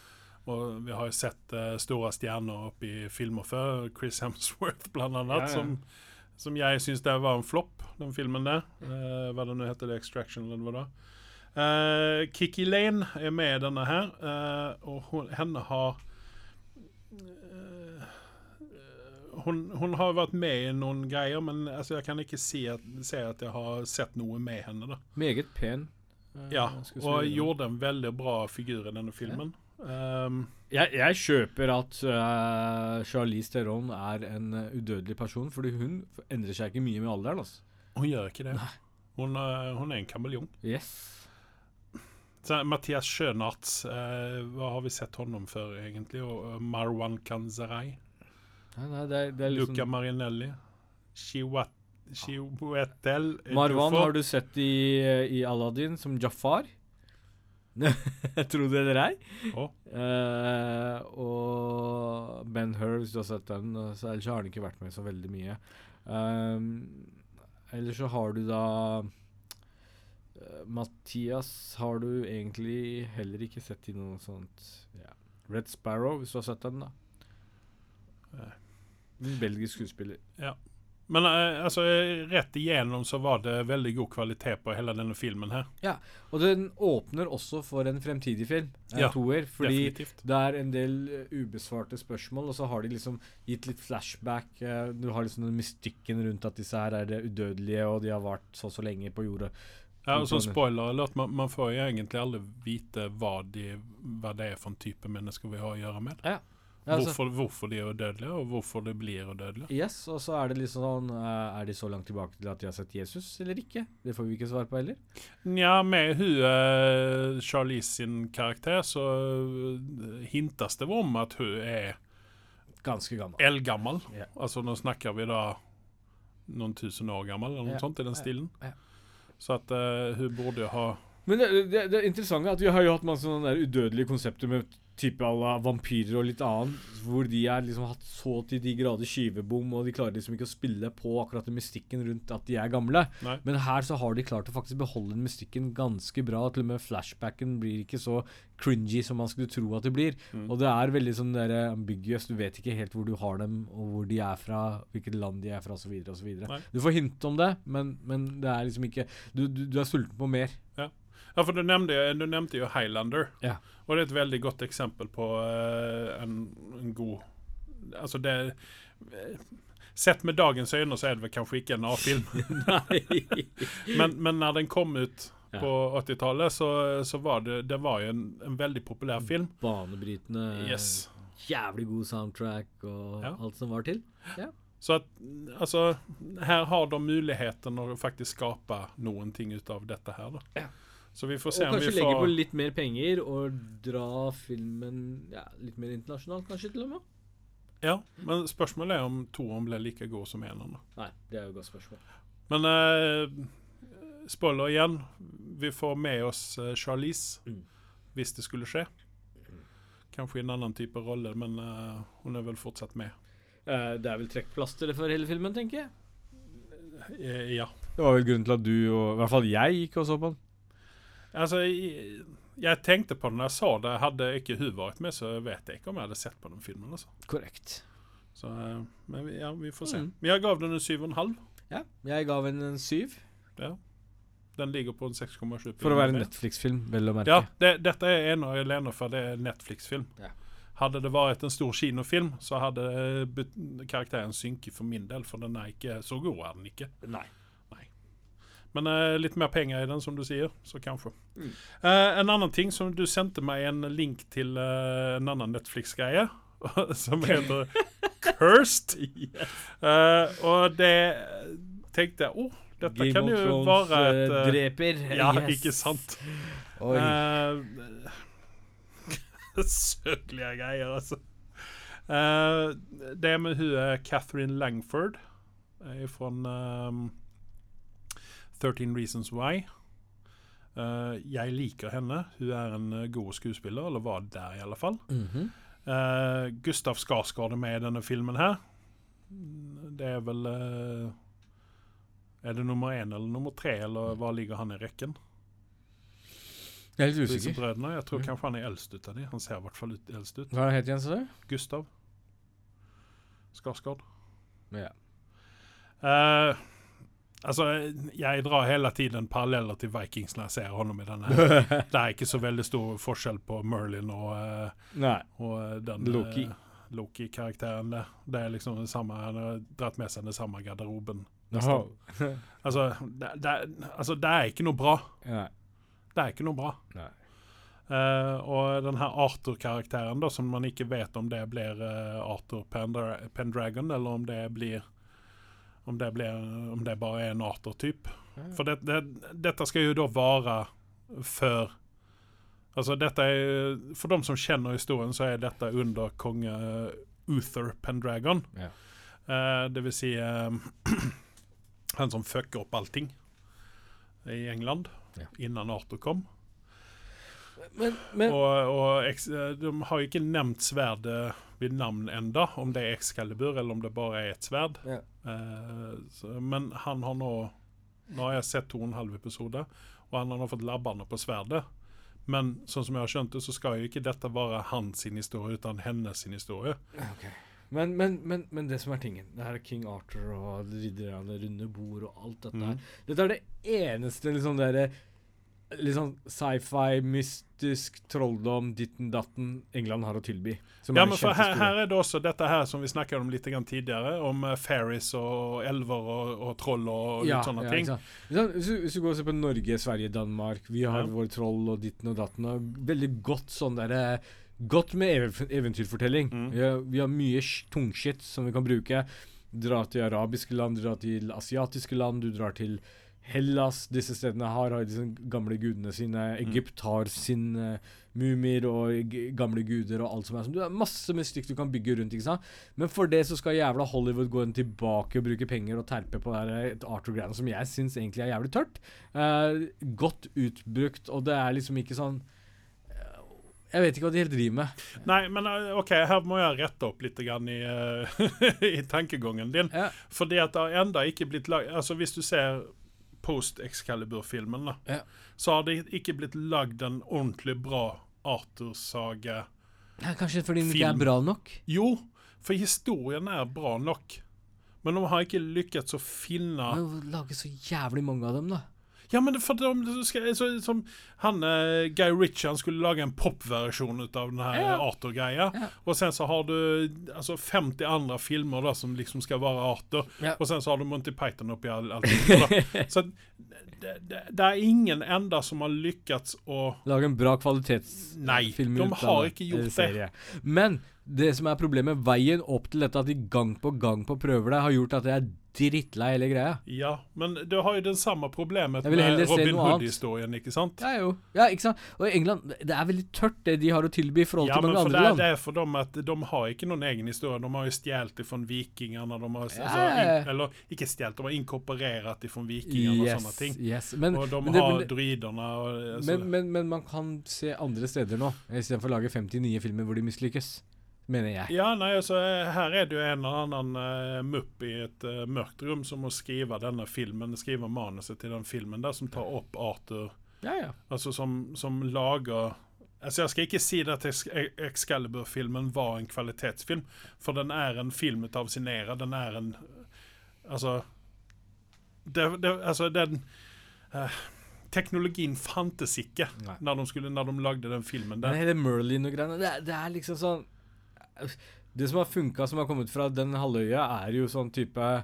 og vi har jo sett uh, store stjerner oppe i filmer før. Chris Hemsworth, annet. Ja, ja. Som, som jeg syns det var en flopp, den filmen der. Uh, hva det nå heter, det Extraction eller hva det var. Uh, Kiki Lane er med i denne her, uh, og hun, henne har uh, hun, hun har vært med i noen greier, men altså, jeg kan ikke si at, si at jeg har sett noe med henne. da. Meget pen. Ja, og gjorde en veldig bra figur i denne filmen. Um, jeg, jeg kjøper at uh, Charlize Theron er en uh, udødelig person, fordi hun endrer seg ikke mye med alderen. altså. hun gjør ikke det. Hun, er- hun er en kameleon. Yes. Så Mathias Schønarts, eh, hva har vi sett honom før, egentlig? Og Marwan Kanzarai. Nei, nei, det, er- det er liksom Luca Marinelli. Chiwat- Chiwetel Marwan har du sett i, i Aladdin som Jafar. Tro det eller ei. Oh. Uh, og Ben Hur, hvis du har sett den, så ellers har han ikke vært med så veldig mye. Um, ellers så har du da uh, Mathias har du egentlig heller ikke sett i noe sånt Yeah. Red Sparrow, hvis du har sett den, da. Uh. En belgisk skuespiller. Men eh, altså, eh, rett igjennom så var det veldig god kvalitet på hele denne filmen her. Ja, Og den åpner også for en fremtidig film, en Ja, toer, fordi Definitivt. det er en del eh, ubesvarte spørsmål, og så har de liksom gitt litt flashback. eh, du har liksom den mystikken rundt at disse her er det udødelige, og de har vart så og så lenge på jorda. Ja, og så spoiler alert, man, man får jo egentlig aldri vite hva, de, hva det er for en type mennesker vi har å gjøre med. Ja, altså- Hvorfor, hvorfor de er udødelige, og hvorfor de blir udødelige. Yes, og så er det liksom sånn eh, Er de så langt tilbake til at de har sett Jesus, eller ikke? Det får vi ikke svar på heller. Nja, med hun eh, Charlize sin karakter så hintes hintas det om at hun er Ganske gammel. eldgammel. Yeah. Altså nå snakker vi da noen tusen år gammel, eller noe yeah. sånt i den stilen. Yeah. Så at uh, hun borde jo ha Men det, det, det interessante er at vi har jo hatt masse sånne udødelige konsepter med type à la vampyrer og litt annet, hvor de er liksom hatt så til de grader skyvebom, og de klarer liksom ikke å spille på akkurat den mystikken rundt at de er gamle. Nei. Men her så har de klart å faktisk beholde den mystikken ganske bra. Til og med flashbacken blir ikke så cringy som man skulle tro at det blir. Mm. Og det er veldig sånn der ambiguous. Du vet ikke helt hvor du har dem, og hvor de er fra, hvilket land de er fra, osv. osv. Du får hint om det, men, men det er liksom ikke Du, du, du er sulten på mer. Ja, for du nevnte, du nevnte jo Highlander. Ja. Og det er et veldig godt eksempel på eh, en, en god Altså, det eh, Sett med dagens øyne så er det vel kanskje ikke en A-film, men, men når den kom ut Ja. på 80-tallet, så, så var det Det var jo en, en veldig populær film. Banebrytende, Yes. jævlig god soundtrack og Ja. alt som var til. Så at altså Her har de muligheten å faktisk skape noen ting ut av dette her, da. Så vi får se Og om vi kanskje legge på litt mer penger og dra filmen ja, litt mer internasjonalt, kanskje til og med? Ja, men spørsmålet er om toeren blir like god som eneren. Nei, det er jo et godt spørsmål. Men eh, spoiler igjen. Vi får med oss eh, Charlize Mm. hvis det skulle skje. Kanskje i en annen type rolle, men eh, hun er vel fortsatt med. Eh, det er vel trekkplaster for hele filmen, tenker jeg. Eh, ja. Det var vel grunnen til at du, og i hvert fall jeg, gikk og så på den. Altså, jeg, tenkte på det når jeg sa det. Hadde ikke hun vært med, så vet jeg ikke om jeg hadde sett på den filmen. altså. Korrekt. Så, eh, men vi, ja, vi får se. Mm. Jeg gav den en 7,5. Ja, jeg gav den en syv. Ja. Den ligger på en 6,7. på For å være en Netflix-film, vel å merke. Ja, det, dette er ene og alene for det er Netflix-film. Ja. Hadde det vært en stor kinofilm, så hadde eh, karakteren synket for min del, for den er ikke så god. er den ikke. Nei. Men eh, litt mer penger i den, som du sier, så kanskje. Mm. Eh, en annen ting som du sendte meg en link til eh, en annen Netflix-greie, som heter Cursed. Eh, og det tenkte jeg oh, dette Game kan of jo Thrones være et eh, eh, dreper. Ja, Yes. ikke sant? Uh, Søkelige greier, altså. Eh, det med hun er Catherine Langford fra um, 13 Reasons Why. Uh, jeg liker henne. Hun er en eh, god skuespiller, eller var der i alle fall. Mm -hmm. uh, Gustav Skarsgård er med i denne filmen her. Det er vel uh, Er det nummer én eller nummer tre, eller hva ligger han i rekken? Jeg er litt usikker. Jeg tror kanskje han er eldst ut av de. Han ser i hvert fall ut eldst ut. Hva het Jens? Gustav Skarsgård. Ja. Eh, altså, jeg drar hele tiden paralleller til Vikings når jeg ser honom i denne. Det er ikke så veldig stor forskjell på Merlin og, eh, og eh, den Loki. eh, Loki-karakteren. Det er liksom det samme, Han har dratt med seg den samme garderoben. Altså det, det, altså, det er ikke noe bra. Nei. Det er ikke noe bra. Nei. Uh, og den her Arthur-karakteren, da, som man ikke vet om det blir uh, Arthur Pendra Pendragon, eller om det blir om det, blir, om det bare er en Arthur-typ. For det, det, dette skal jo da være før Altså dette er For de som kjenner historien, så er dette under konge Uther Pendragon. Ja. Uh, det vil si uh, han som fucker opp allting i England Ja. innan Arthur kom. Men, men Og, og de har jo ikke nevnt sverdet ved navn enda, om det er Excalibur eller om det bare er et sverd. Ja. Eh, så, men han har nå Nå har jeg sett to og en halv episode, og han har nå fått labbene på sverdet. Men sånn som jeg har skjønt det, så skal jo ikke dette være hans sin historie, utan hennes sin historie. Okay. Men, men, men, men det som er tingen Det her er King Arthur og ridderne runde bord og alt dette her. Mhm. Dette er det eneste liksom dere Litt sånn sci-fi, mystisk, trolldom, ditten datten England har å tilby. Som Ja, men for her, her er det også dette her som vi snakket om litt grann tidligere, om uh, fairies og elver og, og troll og litt sånne ting. ikke sant? Ikke sant? Hvis, du, hvis du går og ser på Norge, Sverige, Danmark Vi har Ja. våre troll og ditten og datten. Og veldig godt sånn derre Godt med eventyrfortelling. Mm. Vi, har, vi har mye tungskitt som vi kan bruke. Dra til arabiske land, dra til asiatiske land, du drar til Hellas. Disse stedene har, har disse gamle gudene sine. Egypt har sine mumier og gamle guder og alt som er sånn. Du har masse mystikk du kan bygge rundt. ikke sant? Men for det så skal jævla Hollywood gå inn tilbake og bruke penger og terpe på det et Arthur-greiene som jeg syns egentlig er jævlig tørt. Eh, godt utbrukt, og det er liksom ikke sånn eh, Jeg vet ikke hva de helt driver med. Nei, men uh, OK, her må jeg rette opp litt grann i, uh, i tankegangen din. Ja. Fordi at det har enda ikke blitt lag... Altså, hvis du ser post-Excalibur-filmen, Ja. så har det ikke blitt lagd en ordentlig bra Arthur-saga. Ja, kanskje fordi den ikke er bra nok? Jo, for historien er bra nok. Men de har ikke lykkes å finne Lage så jævlig mange av dem, da. Ja, men for de skal, så, som han eh, Guy Ritchie han skulle lage en popversjon ut av den her Ja. Arthur-greia. Ja. Og sen så har du altså 50 andre filmer da som liksom skal være Arthur. Ja. Og sen så har du Monty Python oppi da. Så det, det, det er ingen enda som har lykkes å Lage en bra kvalitetsfilm Nei, de har ikke gjort det. Men det som er problemet, veien opp til dette, at de gang på gang på prøver det, har gjort at det er drittlei hele greia. Ja, men du har jo den samme problemet med Robin. Hood-historien, ikke sant? Ja, jo. Ja, ikke sant? Og i England, det er veldig tørt det de har å tilby i forhold Ja, til mange andre det, men det er for dem at de har ikke noen egen historie. De har jo stjålet fra vikingene. De har, Ja, altså, ja, ja. in, eller ikke stjålet, de har inkorporert fra vikingene og sånne ting. yes. Men, og de men har men druidene og altså, men, men, men man kan se andre steder nå, istedenfor å lage 50 nye filmer hvor de mislykkes. Mener jeg. Ja, nei, altså, her er det jo en eller annen uh, mupp i et uh, mørkt rom som må skrive denne filmen, skrive manuset til den filmen der, som tar opp Arthur Ja, ja. Altså som, som lager Altså Jeg skal ikke si at Excalibur-filmen var en kvalitetsfilm, for den er en film av sin æra. Den er en Altså det, det, Altså, den uh, Teknologien fantes ikke Nei. når de, skulle, når de lagde den filmen. Men Der. hele Merlin og greiene, det, det er liksom sånn Det som har funka, som har kommet fra den halvøya, er jo sånn type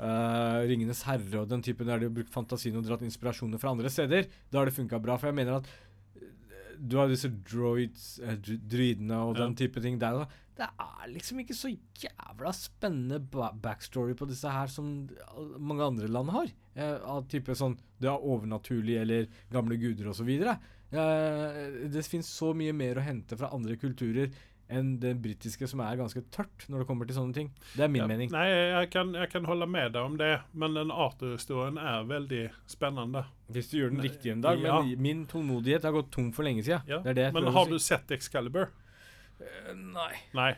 Uh, Ringenes herre og den typen der de har brukt fantasien og dratt inspirasjoner fra andre steder. Da har det funka bra. For jeg mener at eh, du har disse droids, eh, druidene og Ja. den type ting der. Det er liksom ikke så jævla spennende ba backstory på disse her som mange andre land har. Eh, av type sånn Det er overnaturlig eller gamle guder osv. Eh, det fins så mye mer å hente fra andre kulturer enn det britiske, som er ganske tørt når det kommer til sånne ting. Det er min Ja, mening. Nei, jeg kan, jeg kan holde med deg om det, men den Arthur-historien er veldig spennende. Hvis du gjør den riktig en dag. ja. Men min tålmodighet har gått tom for lenge siden. Ja. Det det Men har du sett Excalibur? Uh, Nei. Nei.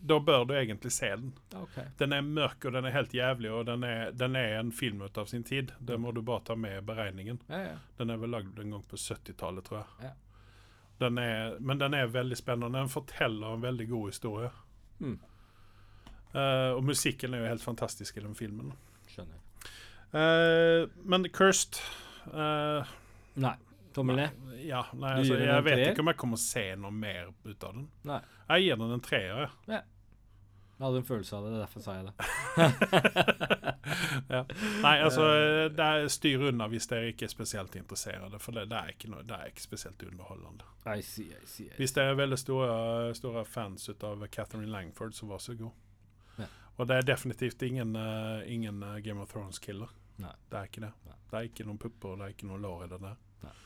Da bør du egentlig se den. Okay. Den er mørk og den er helt jævlig, og den er, den er en film ut av sin tid. Det må du bare ta med i beregningen. Den er vel lagd en gang på 70-tallet, tror jeg. Ja. Den er, men den er veldig spennende. Den forteller en veldig god historie. Mm. Uh, og musikken er jo helt fantastisk i den filmen. Skjønner. Uh, men Cursed uh, Nei. Tommel ned? Ja, nei, altså, jeg vet ikke om jeg kommer å se noe mer ut av den. Nei. Jeg gir den en treer. jeg. Jeg hadde en følelse av det, er derfor sa jeg det. ja. Nei, altså det er Styr unna hvis dere ikke er spesielt interesserte, for det, det, er ikke noe, det er ikke spesielt underholdende. I see, I see, I see. Hvis dere er veldig store, store fans ut av Catherine Langford, så vær så god. Ja. Og det er definitivt ingen, uh, ingen eh, Game of Thrones-killer. Det er ikke det. Nei. Det er ikke noen pupper, det er ikke noen lår i det der. Nei.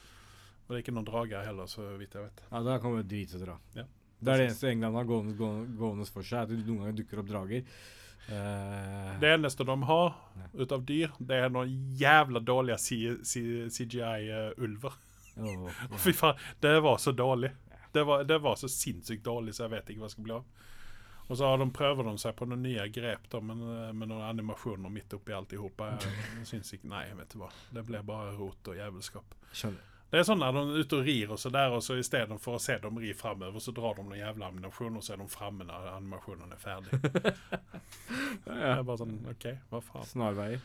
Og det er ikke noen drager heller, så vidt jeg vet. Ja, da kommer drit og da. Ja. Det er det eneste England har gående, gående, gående for seg, at det noen ganger dukker opp drager. Uh, Det eneste de har ut av dyr, det er noen jævla dårlige CGI-ulver. Oh, ja. Fy faen, det var så dårlig. Det var, det var så sinnssykt dårlig, så jeg vet ikke hva det skal bli av. Og så har de, prøver de seg på noen nye grep da, men, eh, med noen animasjoner midt oppi alltihop. Jeg syns ikke Nei, vet du hva. Det ble bare rot og jævelskap. Skjønner. Det er sånn at de er ute og rir, og så der, og så istedenfor å se dem ri framover, så drar de noen jævla animasjoner, og så er de framme når animasjonen er ferdig. Det Ja. er bare sånn OK, hva faen. Snarveier.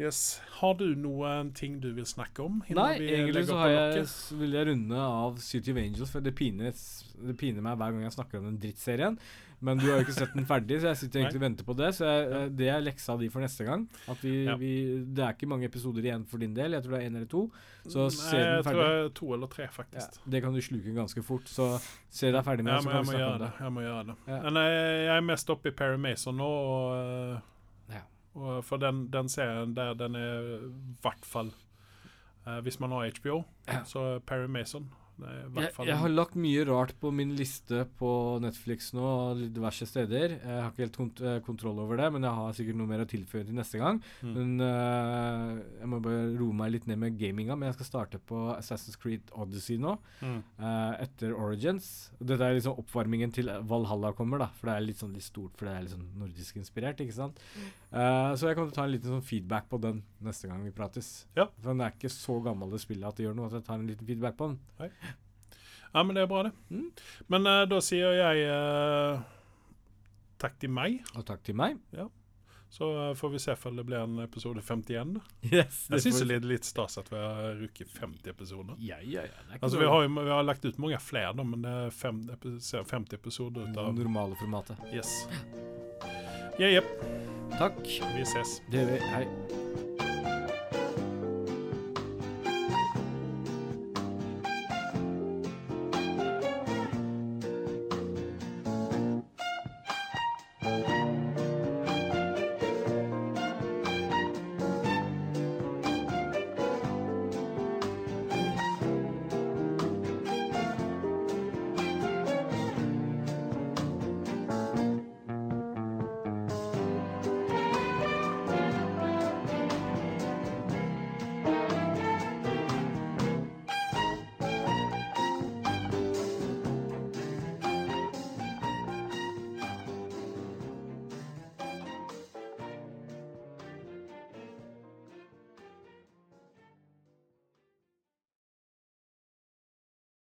Yes. Har du noen ting du vil snakke om? Nei, vi egentlig så har jeg, vil jeg runde av City of Angels, for det piner, det piner meg hver gang jeg snakker om den drittserien. Men du har jo ikke sett den ferdig, så jeg sitter egentlig og venter på det. Så jeg, eh, det er leksa di for neste gang. At vi, Ja. vi, det er ikke mange episoder igjen for din del. Jeg tror det er én eller to. Så Nei, se den jeg tror det er to eller tre, Ja, faktisk. det kan du sluke ganske fort. Så se deg ferdig med Ja, men jeg vi må snakke gjøre om det. Jeg må gjøre det. Ja. Men jeg, jeg er mest oppe i Perry Mason nå, og, eh, Ja. og for den, den serien der, den er i hvert fall uh, Hvis man har HBO, Ja. så er Perry Mason det er hvert Jeg, fall jeg har lagt mye rart på min liste på Netflix nå, og diverse steder. Jeg har ikke helt kont eh, kontroll over det, men jeg har sikkert noe mer å tilføye til neste gang. Mm. Men uh, jeg må bare roe meg litt ned med gaminga. Men jeg skal starte på Assassin's Creed Odyssey nå, Mm. Uh, etter Origins. Dette er liksom oppvarmingen til Valhalla kommer, da. For det er litt sånn litt stort, for det er litt sånn nordisk inspirert, ikke sant. Eh, så jeg kommer til å ta en liten sånn feedback på den neste gang vi prates. Ja. For den er ikke så gammel det spillet at det gjør noe at jeg tar en liten feedback på den. Ja, men det er bra, det. Mm. Men uh, da sier jeg uh, takk til meg. Og takk til meg. Så eh, får vi se om det blir en episode 51. da. Yes, Jeg syns det er litt stas at vi har rukket 50 episoder. Ja, ja, ja. Altså, vi, har vi har lagt ut mange flere, men det er fem, 50 episoder ut av normale formatet. Yes. Jepp. Takk. Vi ses. Det gjør vi. Hei.